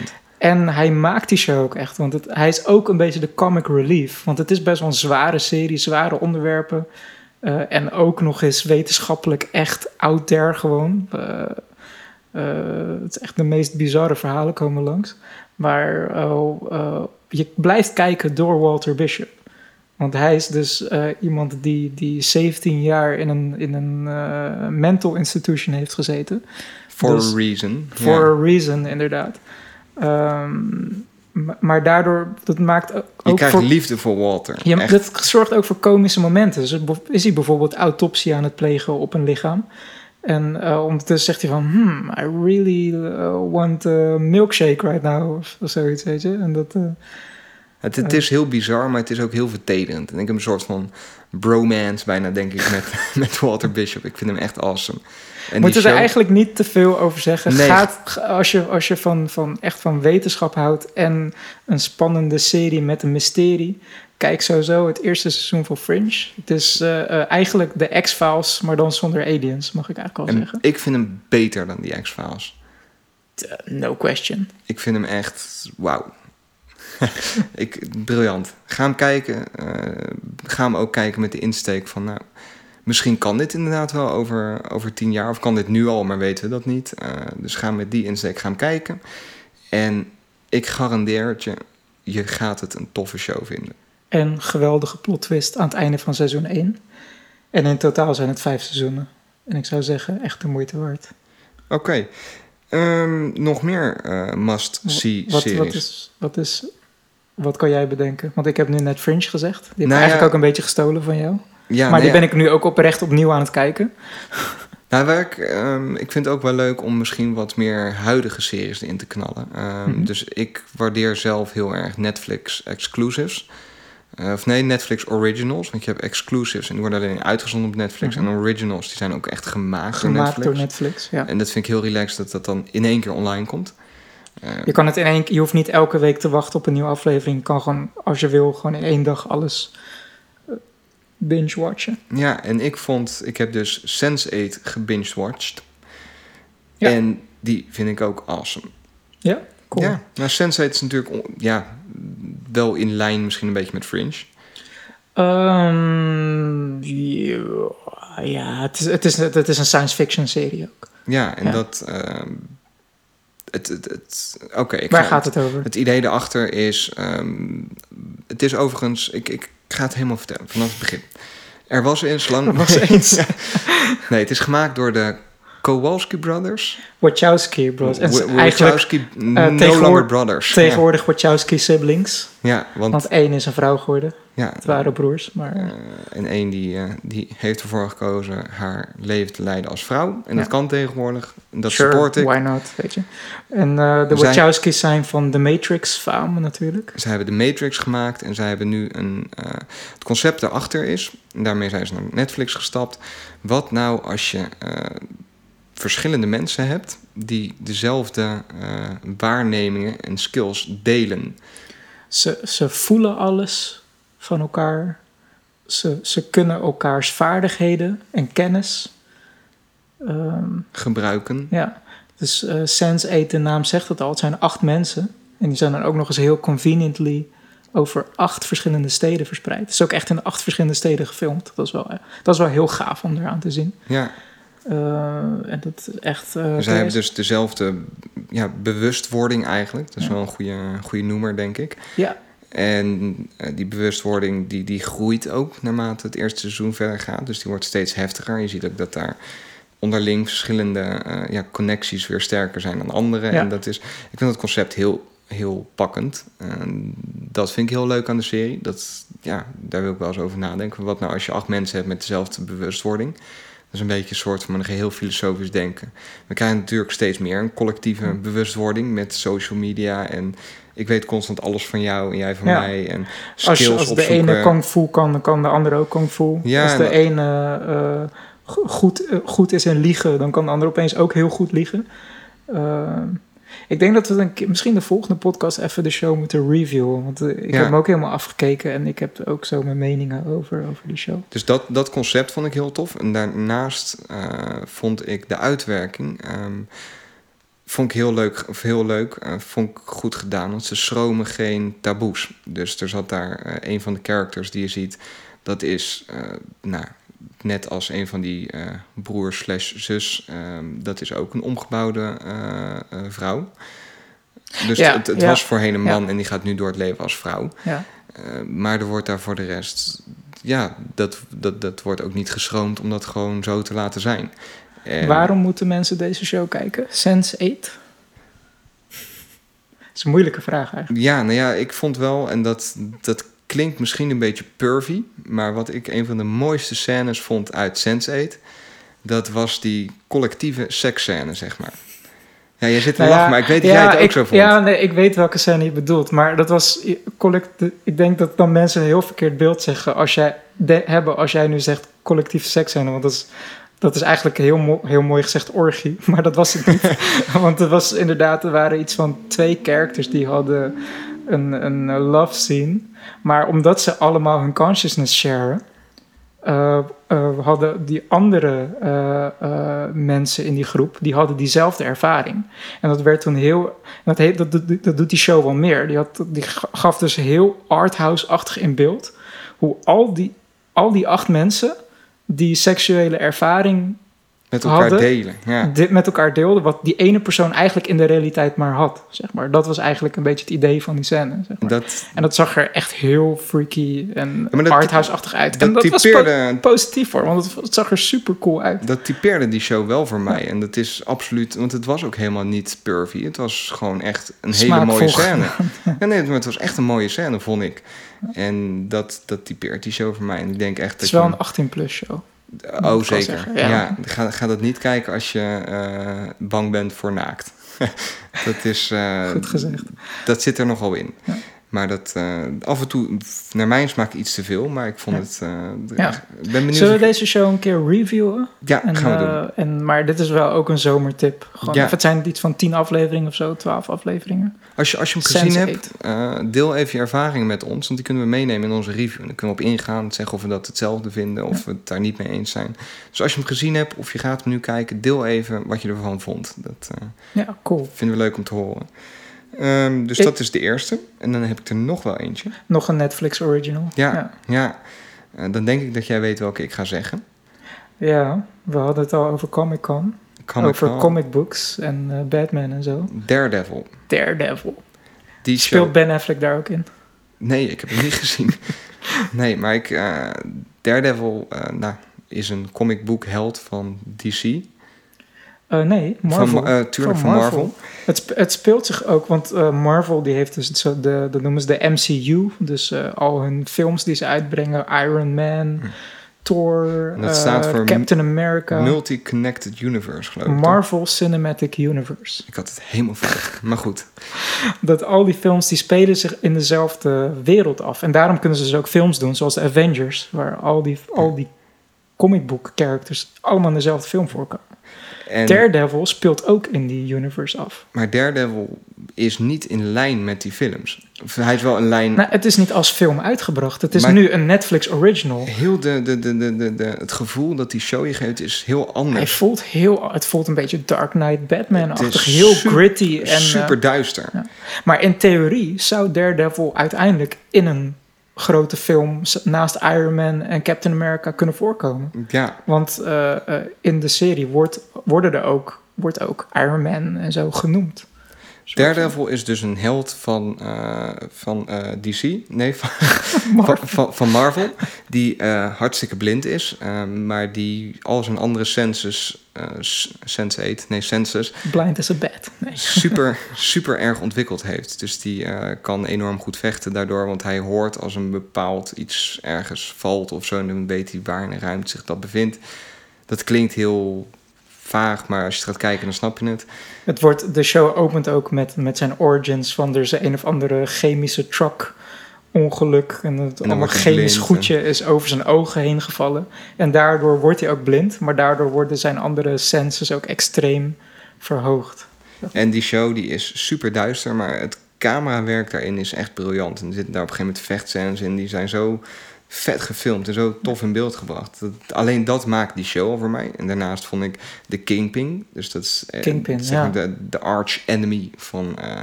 En hij maakt die show ook echt. Want het, hij is ook een beetje de comic relief. Want het is best wel een zware serie, zware onderwerpen. Eh, en ook nog eens wetenschappelijk echt out there gewoon. Eh, eh, het is echt de meest bizarre verhalen komen langs. Maar eh, je blijft kijken door Walter Bishop. Want hij is dus iemand die, die 17 jaar in een, in een mental institution heeft gezeten. For Dus- a reason. For a reason, inderdaad. Ehm, ma- maar daardoor, dat maakt ook Je krijgt voor... liefde voor Walter. Ja, Echt. dat zorgt ook voor komische momenten. Dus is hij bijvoorbeeld autopsie aan het plegen op een lichaam. En eh, ondertussen zegt hij van... Hmm, I really uh, want a milkshake right now. Of, of zoiets, weet je. En dat... eh, Het, het is heel bizar, maar het is ook heel vertederend. En ik heb een soort van bromance bijna, denk ik, met, met Walter Bishop. Ik vind hem echt awesome. En moeten we er eigenlijk niet te veel over zeggen. Nee. Gaat, ga- als je, als je van, van, echt van wetenschap houdt... en een spannende serie met een mysterie... kijk sowieso het eerste seizoen van Fringe. Het is eh, eh, eigenlijk de X-Files, maar dan zonder aliens, mag ik eigenlijk wel En zeggen. ik vind hem beter dan die X-Files. No question. Ik vind hem echt wauw. ik, briljant. Ga hem kijken. eh, ga hem ook kijken met de insteek van... Nou, misschien kan dit inderdaad wel over, over tien jaar. Of kan dit nu al, maar weten we dat niet. Eh, dus ga met die insteek gaan kijken. En ik garandeer het je... Je gaat het een toffe show vinden. En geweldige plot twist aan het einde van seizoen 1. En in totaal zijn het vijf seizoenen. En ik zou zeggen, echt de moeite waard. Oké. Ehm, nog meer eh, must-see Wat, series. wat, is, wat, is, wat kan jij bedenken? Want ik heb nu net Fringe gezegd. Die heb ik Nou eigenlijk ja. ook een beetje gestolen van jou. ja, maar nee, die ben ik nu ook oprecht opnieuw aan het kijken. Nou, waar ik, ehm, ik vind het ook wel leuk om misschien wat meer huidige series erin te knallen. Ehm, Mhm. Dus ik waardeer zelf heel erg Netflix exclusives. Eh, of nee, Netflix originals. Want je hebt exclusives en die worden alleen uitgezonden op Netflix. Mhm. En originals, die zijn ook echt gemaakt, door Gemaakt Netflix. door Netflix. Ja. En dat vind ik heel relaxed dat dat dan in één keer online komt. Je kan het in één je hoeft niet elke week te wachten op een nieuwe aflevering. Je kan gewoon, als je wil, gewoon in één dag alles eh, binge-watchen. Ja, en ik vond, ik heb dus Sense8 gebinged-watched. Ja. En die vind ik ook awesome. Ja, cool. Ja, nou Sense8 is natuurlijk ja, wel in lijn misschien een beetje met Fringe. Ehm, ja, het is, het, is, het is een science fiction serie ook. Ja, en Ja. dat... ehm, het, het, het, Oké, ik Waar ga- gaat het over? Het idee erachter is... ehm, het is overigens... Ik, ik ga het helemaal vertellen, vanaf het begin. Er was eens lang... Er was eens. Ja. Nee, het is gemaakt door de Kowalski Brothers. Wachowski ze- eigenlijk Wachowski, no tegenwoordig- longer brothers. tegenwoordig Wachowski siblings. Ja, ja want, Want één is een vrouw geworden. ja, Het waren broers, maar... Eh, en één die, eh, die heeft ervoor gekozen haar leven te leiden als vrouw. En dat Ja. kan tegenwoordig. En dat sure, support ik. why not, weet je. En eh, de Zij- Wachowskis zijn van The Matrix fame natuurlijk. Zij hebben de Matrix gemaakt en zij hebben nu een. eh, het concept daarachter is, en daarmee zijn ze naar Netflix gestapt. Wat nou als je eh, verschillende mensen hebt die dezelfde eh, waarnemingen en skills delen? Ze, ze voelen alles van elkaar. Ze, ze kunnen elkaars vaardigheden en kennis. Ehm, Gebruiken. ja, dus eh Sense8, de naam zegt het al, het zijn acht mensen. En die zijn dan ook nog eens heel conveniently over acht verschillende steden verspreid. Het is ook echt in acht verschillende steden gefilmd. Dat is wel, eh, dat is wel heel gaaf om eraan te zien. Ja, en dat is echt... eh, zij hebben dus dezelfde ja, bewustwording eigenlijk. Dat is Ja. wel een goede, goede noemer, denk ik. Ja, En eh, die bewustwording die, die groeit ook naarmate het eerste seizoen verder gaat. Dus die wordt steeds heftiger. Je ziet ook dat daar onderling verschillende eh, ja, connecties weer sterker zijn dan andere. Ja. En dat is, ik vind het concept heel, heel pakkend. En dat vind ik heel leuk aan de serie. Dat, ja, daar wil ik wel eens over nadenken. Wat nou als je acht mensen hebt met dezelfde bewustwording? Is een beetje een soort van een geheel filosofisch denken. We krijgen natuurlijk steeds meer een collectieve Hm. bewustwording met social media. En ik weet constant alles van jou en jij van Ja. mij. En als, skills als de opzoeken. ene kung fu kan, dan kan de andere ook kung fu. Ja, als de en- ene eh, go- goed, eh, goed is in liegen, dan kan de ander opeens ook heel goed liegen. Eh, ik denk dat we keer, misschien de volgende podcast even de show moeten reviewen. Want eh, ik Ja. heb hem ook helemaal afgekeken en ik heb ook zo mijn meningen over, over die show. Dus dat, dat concept vond ik heel tof. En daarnaast eh, vond ik de uitwerking... ehm, vond ik heel leuk, of heel leuk eh, vond ik goed gedaan. Want ze schromen geen taboes. Dus er zat daar een van de characters die je ziet... dat is, nou, net als een van die eh broers slash zus... ehm, dat is ook een omgebouwde eh, eh, vrouw. Dus Ja, het, het ja. was voorheen een man Ja. en die gaat nu door het leven als vrouw. Ja. Eh, maar er wordt daar voor de rest... Ja, dat, dat, dat wordt ook niet geschroomd om dat gewoon zo te laten zijn. En- Waarom moeten mensen deze show kijken? Sense 8? Dat is een moeilijke vraag eigenlijk. Ja, nou ja, ik vond wel, en dat, dat klinkt misschien een beetje pervy, maar wat ik een van de mooiste scènes vond uit Sense8, dat was die collectieve seksscène, zeg maar. Ja, jij zit te Nou lachen, maar ik weet dat ja, jij het ook ik, zo vond. Ja, nee, ik weet welke scène je bedoelt. Maar dat was collect, Ik denk dat dan mensen een heel verkeerd beeld zeggen als jij de, hebben als jij nu zegt collectieve seksscène. Want dat is, dat is eigenlijk heel, mo- heel mooi gezegd orgie. Maar dat was het niet. want er was inderdaad, er waren iets van twee characters die hadden een, een eh, love scene. Maar omdat ze allemaal hun consciousness sharen. eh, eh, hadden die andere mensen in die groep, die hadden diezelfde ervaring. En dat werd toen heel, dat, heet, dat, dat doet die show wel meer. Die, had, die gaf dus heel arthouse-achtig in beeld hoe al die, al die acht mensen die seksuele ervaring Met elkaar hadden- delen. Ja. dit met elkaar deelden, wat die ene persoon eigenlijk in de realiteit maar had. Zeg maar. Dat was eigenlijk een beetje het idee van die scène. Zeg maar. Dat, En dat zag er echt heel freaky en dat- arthouse-achtig uit. dat en dat was po- positief voor, want het, het zag er super cool uit. dat typeerde die show wel voor mij. En dat is absoluut, want het was ook helemaal niet pervy. Het was gewoon echt een hele mooie scène. Ja, nee, maar het was echt een mooie scène, vond ik. En dat, dat typeert die show voor mij. En ik denk echt Het dat is wel een 18-plus show. Oh, zeker. zeggen, ja. ja. ga, ga dat niet kijken als je eh, bang bent voor naakt. dat is... eh, Goed gezegd. Dat zit er nogal in. Ja. Maar dat eh, af en toe, naar mijn smaak iets te veel. Maar ik vond Ja. het... eh, Ja. Ben benieuwd... Zullen we deze show een keer reviewen? Ja, En, gaan we eh, doen. en, maar dit is wel ook een zomertip. Gewoon, Ja. Het zijn iets van 10 afleveringen of zo, 12 afleveringen. Als je, als je hem gezien Sense8. hebt, deel even je ervaringen met ons. Want die kunnen we meenemen in onze review. En dan kunnen we op ingaan, zeggen of we dat hetzelfde vinden. Of we het daar niet mee eens zijn. Dus als je hem gezien hebt of je gaat hem nu kijken, deel even wat je ervan vond. Dat Ja, cool. vinden we leuk om te horen. Ehm, dus Ik- dat is de eerste. En dan heb ik er nog wel eentje. Nog een Netflix original. Ja, ja. ja. Eh, dan denk ik dat jij weet welke ik ga zeggen. Ja, we hadden het al over Comic Con. Comic over Con. comic books en eh, Batman en zo. Daredevil. Daredevil. Die show. Speelt Ben Affleck daar ook in? Nee, ik heb hem niet gezien. Nee, maar ik, eh, Daredevil nou, is een comic book held van DC. Eh, nee, Marvel. Van, eh, tuurlijk van Marvel. Het, sp- het speelt zich ook, want eh, Marvel die heeft dus de, dat noemen ze de MCU. Dus al hun films die ze uitbrengen, Iron Man, Thor, Hm. En dat eh, staat voor Captain America, Multi-connected universe, geloof ik. toch? Marvel Cinematic Universe. Ik had het helemaal fout. Maar goed. Dat al die films die spelen zich in dezelfde wereld af. En daarom kunnen ze dus ook films doen, zoals de Avengers, waar al die, al die comic book characters allemaal in dezelfde film voorkomen. En, Daredevil speelt ook in die universe af. maar Daredevil is niet in lijn met die films. Hij is wel in lijn... Nou, het is niet als film uitgebracht. Het is Maar- nu een Netflix original. Heel de, de, de, de, de, de- het gevoel dat die show je geeft is heel Hij anders. voelt heel, het voelt een beetje Dark Knight Batman-achtig. Het is Heel gritty. En, Super eh, duister. ja. maar in theorie zou Daredevil uiteindelijk in een grote film s- naast Iron Man en Captain America kunnen voorkomen. Ja, Want eh, eh, in de serie wordt, worden er ook, wordt ook Iron Man en zo genoemd. Daredevil is dus een held van, eh, van eh, DC. Nee, van, van, van, van Marvel. Die eh, hartstikke blind is. eh, maar die al zijn andere senses... sense 8, nee, senses... Blind as a bat. Nee. super, super erg ontwikkeld heeft. Dus die kan enorm goed vechten daardoor. Want hij hoort als een bepaald iets ergens valt of zo. En dan weet hij waar in de ruimte zich dat bevindt. Dat klinkt heel vaag, maar als je het gaat kijken, dan snap je het. Het wordt, de show opent ook met, met zijn origins van er is een of andere chemische truck ongeluk en het dan allemaal chemisch blind goedje is over zijn ogen heen gevallen. En daardoor wordt hij ook blind, maar daardoor worden zijn andere senses ook extreem verhoogd. En die show die is super duister, maar het camerawerk daarin is echt briljant. En er zitten daar op een gegeven moment vechtscènes in, die zijn zo vet gefilmd en zo tof in beeld gebracht. Dat, alleen dat maakt die show al voor mij. En daarnaast vond ik de Kingpin, dus dat is eh, Kingpin, zeg maar ja. de, de arch enemy van, eh,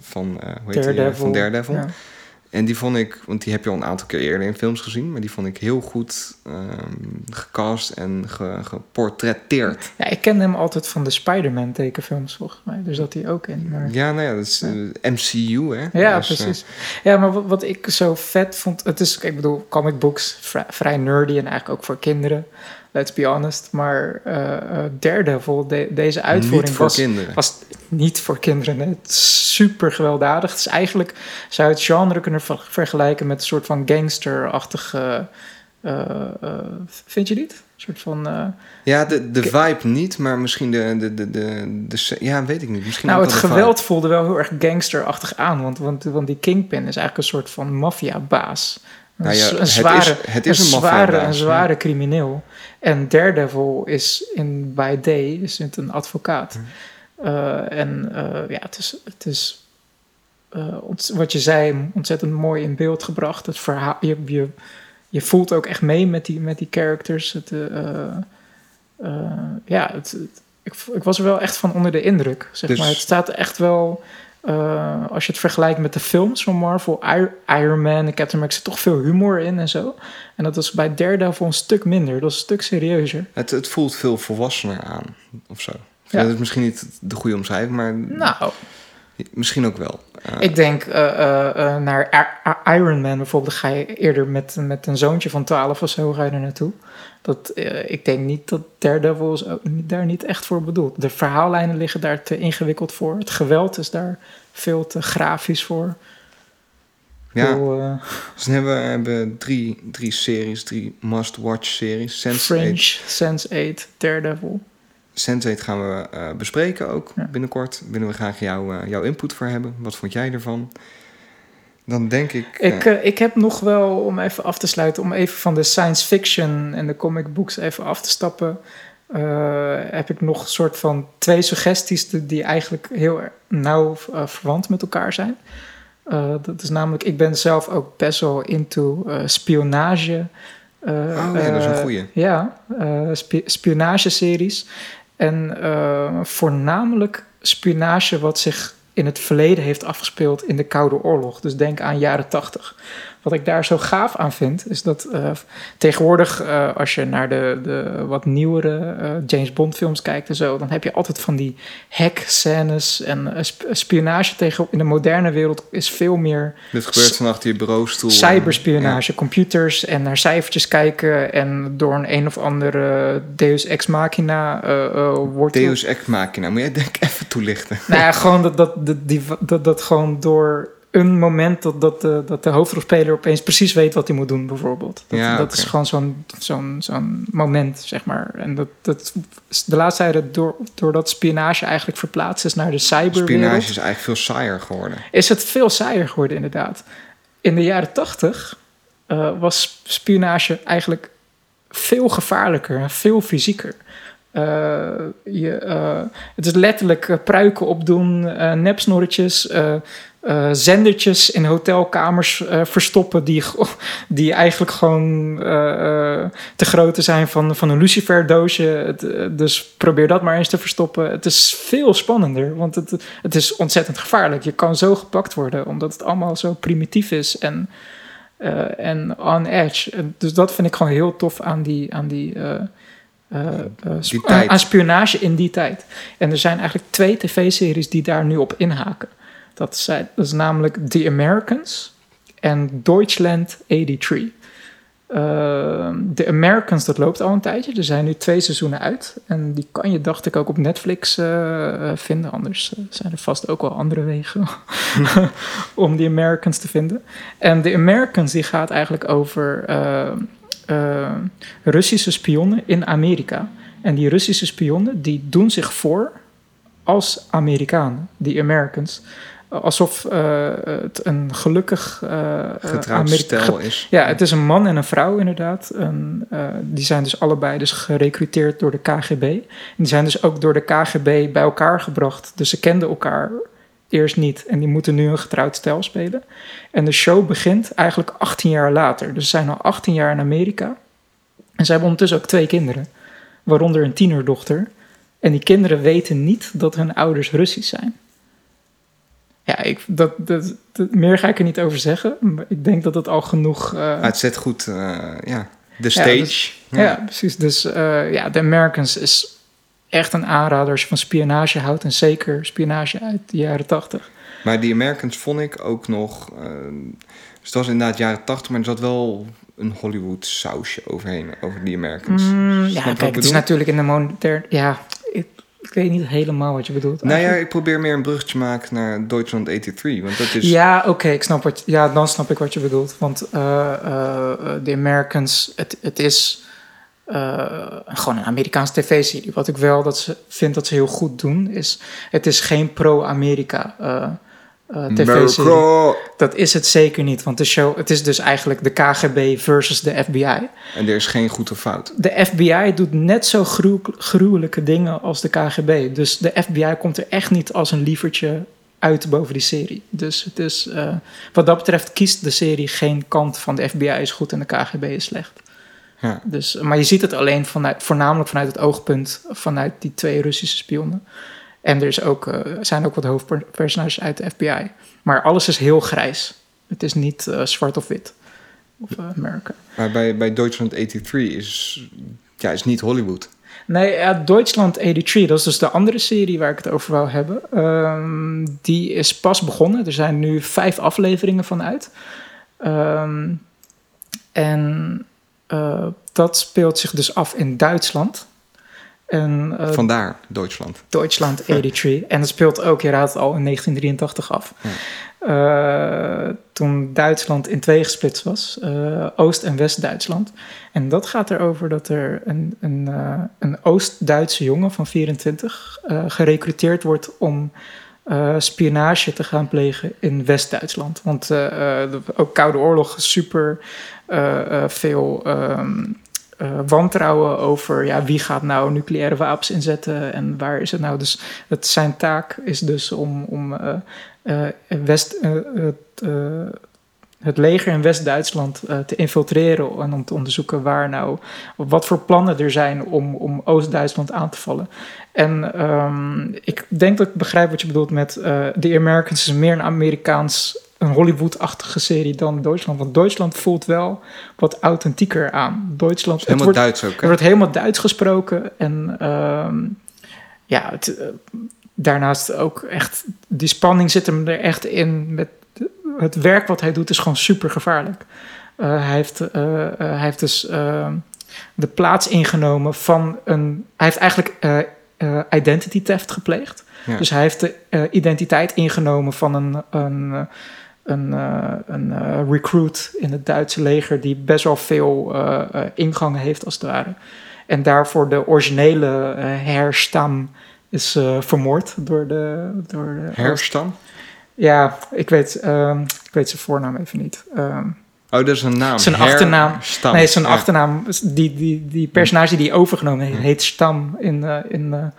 van, eh, hoe heet die, Daredevil. van Daredevil. Ja. En die vond ik, want die heb je al een aantal keer eerder in films gezien, maar die vond ik heel goed ehm, gecast en ge, geportretteerd. Ja, ik ken hem altijd van de Spider-Man tekenfilms, volgens mij. Daar zat hij ook in. Maar... Ja, nou ja, dat is eh, MCU, hè? Ja, Dus, eh, precies. Ja, maar wat, wat ik zo vet vond... Het is, ik bedoel, comic books, vrij nerdy en eigenlijk ook voor kinderen. Let's be honest. Maar eh eh, Daredevil, de- deze uitvoering niet voor was, kinderen. was niet voor kinderen. Het is super gewelddadig. Het is eigenlijk, zou je het genre kunnen ver- vergelijken met een soort van gangsterachtige... eh, vind je niet? Een soort van... Ja, de, de vibe niet, maar misschien de, de, de, de, de, Ja, weet ik niet. Misschien Nou, het geweld voelde wel heel erg gangsterachtig aan. Want, want, want die Kingpin is eigenlijk een soort van maffiabaas. Een, Nou ja, z- het een is- zware, het is een zware, maffiabaas, een zware crimineel. En Daredevil is in by day is het een advocaat. Eh, en eh, ja, het is, het is eh, wat je zei, ontzettend mooi in beeld gebracht. Het verhaal, je, je, je voelt ook echt mee met die, met die characters. Het, ja, het, het- ik, ik was er wel echt van onder de indruk. Zeg Dus- maar. Het staat echt wel, eh, als je het vergelijkt met de films van Marvel, Ir- Iron Man en Captain America, zit toch veel humor in en zo. En dat was bij Daredevil een stuk minder. Dat was een stuk serieuzer. Het, het voelt veel volwassener aan, of zo. Ja. Dat is misschien niet de goede omschrijving, maar Nou, misschien ook wel. Eh, Ik denk eh, naar Iron Man bijvoorbeeld, ga je eerder met, met een zoontje van 12 of zo ga je er naartoe. Dat, eh, ik denk niet dat Daredevil is ook niet- daar niet echt voor bedoeld. De verhaallijnen liggen daar te ingewikkeld voor. Het geweld is daar veel te grafisch voor. ja, eh, dus dan hebben we hebben drie, drie series, drie must-watch series. Sense8 Fringe, Sense8, Daredevil. Sense8 gaan we eh, bespreken ook Ja. binnenkort. Willen we graag jou, jouw input voor hebben. Wat vond jij ervan? Dan denk ik... Ik, eh, ik heb nog wel, om even af te sluiten, om even van de science fiction en de comic books even af te stappen, eh, heb ik nog een soort van twee suggesties die, eigenlijk heel nauw eh, verwant met elkaar zijn. Dat is namelijk, ik ben zelf ook best wel into spionage. oh ja, dat is een goeie. ja, spi- spionageseries. En voornamelijk spionage wat zich in het verleden heeft afgespeeld in de Koude Oorlog. Dus denk aan jaren tachtig. Wat ik daar zo gaaf aan vind, is dat eh, tegenwoordig, eh, als je naar de, de wat nieuwere eh, James Bond films kijkt en zo, dan heb je altijd van die hack-scènes en sp- spionage tegen in de moderne wereld is veel meer Dit gebeurt van achter je bureaustoel. cyberspionage, computers en naar cijfertjes kijken en door een een of andere Deus Ex Machina wordt... Deus Ex Machina. Moet jij denk ik even toelichten? Nou ja, gewoon dat, dat, dat, die, dat, dat gewoon door een moment dat, dat, de, dat de hoofdrolspeler opeens precies weet wat hij moet doen, bijvoorbeeld. Dat, Ja, dat is gewoon zo'n zo'n zo'n moment, zeg maar. En dat, dat de laatste tijd, door, doordat spionage eigenlijk verplaatst is naar de cyberwereld... Spionage is eigenlijk veel saaier geworden. is het veel saaier geworden, inderdaad. In de jaren tachtig eh, was spionage eigenlijk veel gevaarlijker en veel fysieker. Eh, je, eh, het is letterlijk pruiken opdoen, nepsnorretjes, eh, zendertjes in hotelkamers eh, verstoppen die, die eigenlijk gewoon eh, te grootte zijn van, van een luciferdoosje. Het, dus probeer dat maar eens te verstoppen. Het is veel spannender, want het, het is ontzettend gevaarlijk. Je kan zo gepakt worden, omdat het allemaal zo primitief is en, en on edge. Dus dat vind ik gewoon heel tof aan die, aan die, sp- aan spionage in die tijd. En er zijn eigenlijk twee tv-series die daar nu op inhaken. Dat, zijn, dat is namelijk The Americans en Deutschland 83. Uh, The Americans, dat loopt al een tijdje. Er zijn nu twee seizoenen uit. En die kan je, dacht ik, ook op Netflix eh, eh, vinden. Anders eh, zijn er vast ook wel andere wegen om The Americans te vinden. En The Americans, die gaat eigenlijk over eh, eh, Russische spionnen in Amerika. En die Russische spionnen, die doen zich voor als Amerikanen, die Americans. Alsof eh, het een gelukkig... eh, Getrouwd Amerika- stel is. ja, het is een man en een vrouw inderdaad. En, die zijn dus allebei dus gerecruiteerd door de KGB. En die zijn dus ook door de KGB bij elkaar gebracht. Dus ze kenden elkaar eerst niet. En die moeten nu een getrouwd stel spelen. En de show begint eigenlijk 18 jaar later. Dus ze zijn al 18 jaar in Amerika. En ze hebben ondertussen ook twee kinderen. Waaronder een tienerdochter. En die kinderen weten niet dat hun ouders Russisch zijn. Ja, ik, dat, dat, dat- meer ga ik er niet over zeggen. Maar ik denk dat het al genoeg... Maar het zet goed, eh, ja, de Ja, stage. dus- Ja. Ja, precies. Dus eh, ja, The Americans is echt een aanrader als je van spionage houdt. En zeker spionage uit de jaren tachtig. Maar die Americans vond ik ook nog... dus het was inderdaad jaren tachtig, maar er zat wel een Hollywood sausje overheen, over die Americans. Mm, ja, kijk, het is natuurlijk in de moderne... Ja, ik, weet niet helemaal wat je bedoelt. Nou ja, ik probeer meer een bruggetje te maken naar Deutschland 83. Want dat is... Ja, oké, ik snap wat. Ja, dan snap ik wat je bedoelt. Want eh eh, eh, The Americans, het, het is gewoon een Amerikaanse tv-serie. Wat ik wel dat ze vind dat ze heel goed doen, is het is geen pro-Amerika eh, tv-serie. Dat is het zeker niet, want de show, het is dus eigenlijk de KGB versus de FBI. En er is geen goed of fout. De FBI doet net zo gruw- gruwelijke dingen als de KGB. Dus de FBI komt er echt niet als een lievertje uit boven die serie. Dus het is, eh, wat dat betreft kiest de serie geen kant van de FBI is goed en de KGB is slecht. Ja. Dus, maar je ziet het alleen vanuit, voornamelijk vanuit het oogpunt vanuit die twee Russische spionnen. En er is ook, eh, zijn ook wat hoofdpersonages uit de FBI. Maar alles is heel grijs. Het is niet eh, zwart of wit. Of eh, Amerika. Maar bij, bij Deutschland 83 is, ja, is niet Hollywood. Nee, ja, Deutschland 83, dat is dus de andere serie waar ik het over wou hebben. Ehm, die is pas begonnen. Er zijn nu vijf afleveringen van uit. Ehm, en dat speelt zich dus af in Duitsland. En, eh, Vandaar Duitsland. Deutschland 83. En dat speelt ook, je raadt het al, in 1983 af. Eh, toen Duitsland in twee gesplitst was. eh, Oost- en West-Duitsland. En dat gaat erover dat er een, een, een Oost-Duitse jongen van 24 eh gerecruiteerd wordt om spionage te gaan plegen in West-Duitsland. Want de- ook Koude Oorlog super veel ehm, eh, wantrouwen over ja, wie gaat nou nucleaire wapens inzetten en waar is het nou. Dus het, zijn taak is dus om, om eh, eh, West, het, het leger in West-Duitsland te infiltreren en om te onderzoeken waar nou, wat voor plannen er zijn om, om Oost-Duitsland aan te vallen. En ehm, ik denk dat ik begrijp wat je bedoelt met The Americans is meer een Amerikaans, een Hollywood-achtige serie dan Duitsland. Want Duitsland voelt wel wat authentieker aan. Duitsland, het Helemaal wordt, Duits ook, er wordt helemaal Duits gesproken. En ehm, ja, het, eh, daarnaast ook echt, die spanning zit hem er echt in. Met het werk wat hij doet is gewoon super gevaarlijk. Eh, hij, heeft, eh, hij heeft dus ehm, de plaats ingenomen van een. Hij heeft eigenlijk identity theft gepleegd. Ja. Dus hij heeft de identiteit ingenomen van een, een, een, eh, een eh, recruit in het Duitse leger die best wel veel eh, ingangen heeft als het ware. En daarvoor de originele herstam is vermoord door de. Door de Herstam? Ja, ik weet, ehm, ik weet zijn voornaam even niet. Ehm, Oh, dat is een naam. Zijn achternaam. Herstam. nee, zijn Ja. achternaam, die, die, die personage die overgenomen heeft, heet Stam in, in, Ja.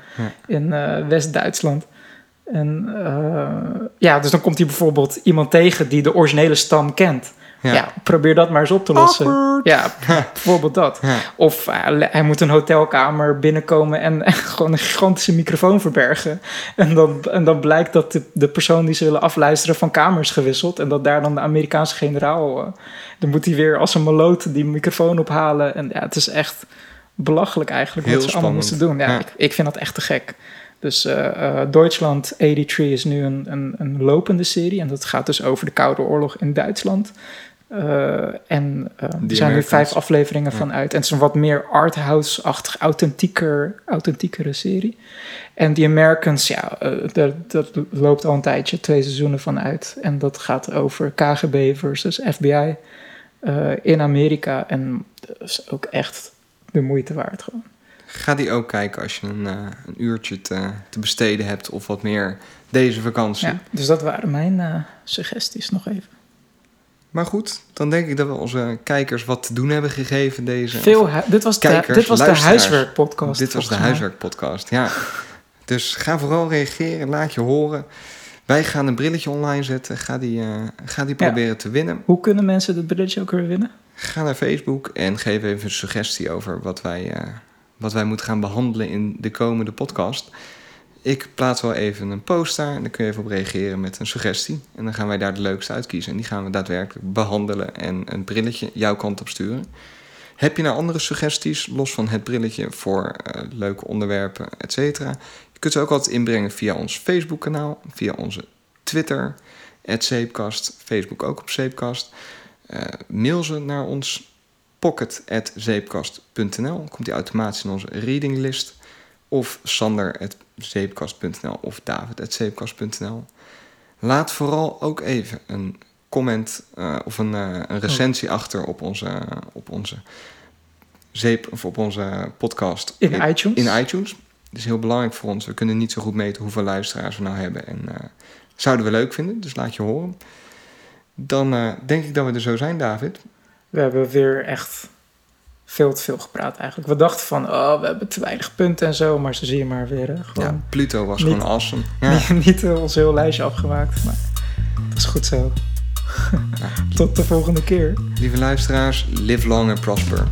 in West-Duitsland. En eh, ja, dus dan komt hij bijvoorbeeld iemand tegen die de originele stam kent. Ja. Ja, probeer dat maar eens op te lossen. Awkward. Ja, bijvoorbeeld dat. Ja. Of eh, hij moet een hotelkamer binnenkomen en, en gewoon een gigantische microfoon verbergen. En dan, en dan blijkt dat de, de persoon die ze willen afluisteren van kamer is gewisseld. En dat daar dan de Amerikaanse generaal... eh, dan moet hij weer als een maloot die microfoon ophalen. En ja, het is echt belachelijk eigenlijk Heel wat ze allemaal moesten doen. Ja, Ja. Ik, ik vind dat echt te gek. Dus eh, Duitsland 83 is nu een, een, een lopende serie. En dat gaat dus over de Koude Oorlog in Duitsland. Eh, en eh, er zijn nu vijf afleveringen Ja. van uit. En het is een wat meer arthouse-achtig, authentieker, authentiekere serie. En The Americans, ja, eh, dat, dat loopt al een tijdje, twee seizoenen van uit. En dat gaat over KGB versus FBI in Amerika. En dat is ook echt de moeite waard gewoon. Ga die ook kijken als je een, eh, een uurtje te, te besteden hebt of wat meer deze vakantie. Ja, dus dat waren mijn eh, suggesties nog even. Maar goed, dan denk ik dat we onze kijkers wat te doen hebben gegeven deze. Veel dit was de, dit was de huiswerkpodcast. Dit was de huiswerkpodcast, ja. Dus ga vooral reageren, laat je horen. Wij gaan een brilletje online zetten. Ga die, eh, ga die Ja. proberen te winnen. Hoe kunnen mensen dit brilletje ook weer winnen? Ga naar Facebook en geef even een suggestie over wat wij, wat wij moeten gaan behandelen in de komende podcast. Ik plaats wel even een post daar en dan kun je even op reageren met een suggestie. En dan gaan wij daar de leukste uitkiezen. En die gaan we daadwerkelijk behandelen en een brilletje jouw kant op sturen. Heb je nou andere suggesties, los van het brilletje, voor eh, leuke onderwerpen, et cetera? Je kunt ze ook altijd inbrengen via ons Facebook-kanaal, via onze Twitter, Zeepkast, Facebook ook op Zeepkast. Eh, mail ze naar ons pocket.zeepkast.nl. Komt die automatisch in onze reading list. Of sander.zeepkast.nl of david.zeepkast.nl. Laat vooral ook even een comment eh, of een, eh, een recensie achter op onze, op onze zeep of op onze podcast In iTunes? In iTunes. Dat is heel belangrijk voor ons. We kunnen niet zo goed meten hoeveel luisteraars we nou hebben. En eh, zouden we leuk vinden, dus laat je horen. Dan eh, denk ik dat we er zo zijn, David. We hebben weer echt veel te veel gepraat eigenlijk. We dachten van, oh, we hebben te weinig punten en zo. Maar zo zie je maar weer, hè, Ja, Pluto was Niet- gewoon awesome. Ja. niet, niet ons heel lijstje afgemaakt. Maar dat is goed zo. Tot de volgende keer. Lieve luisteraars, live long and prosper.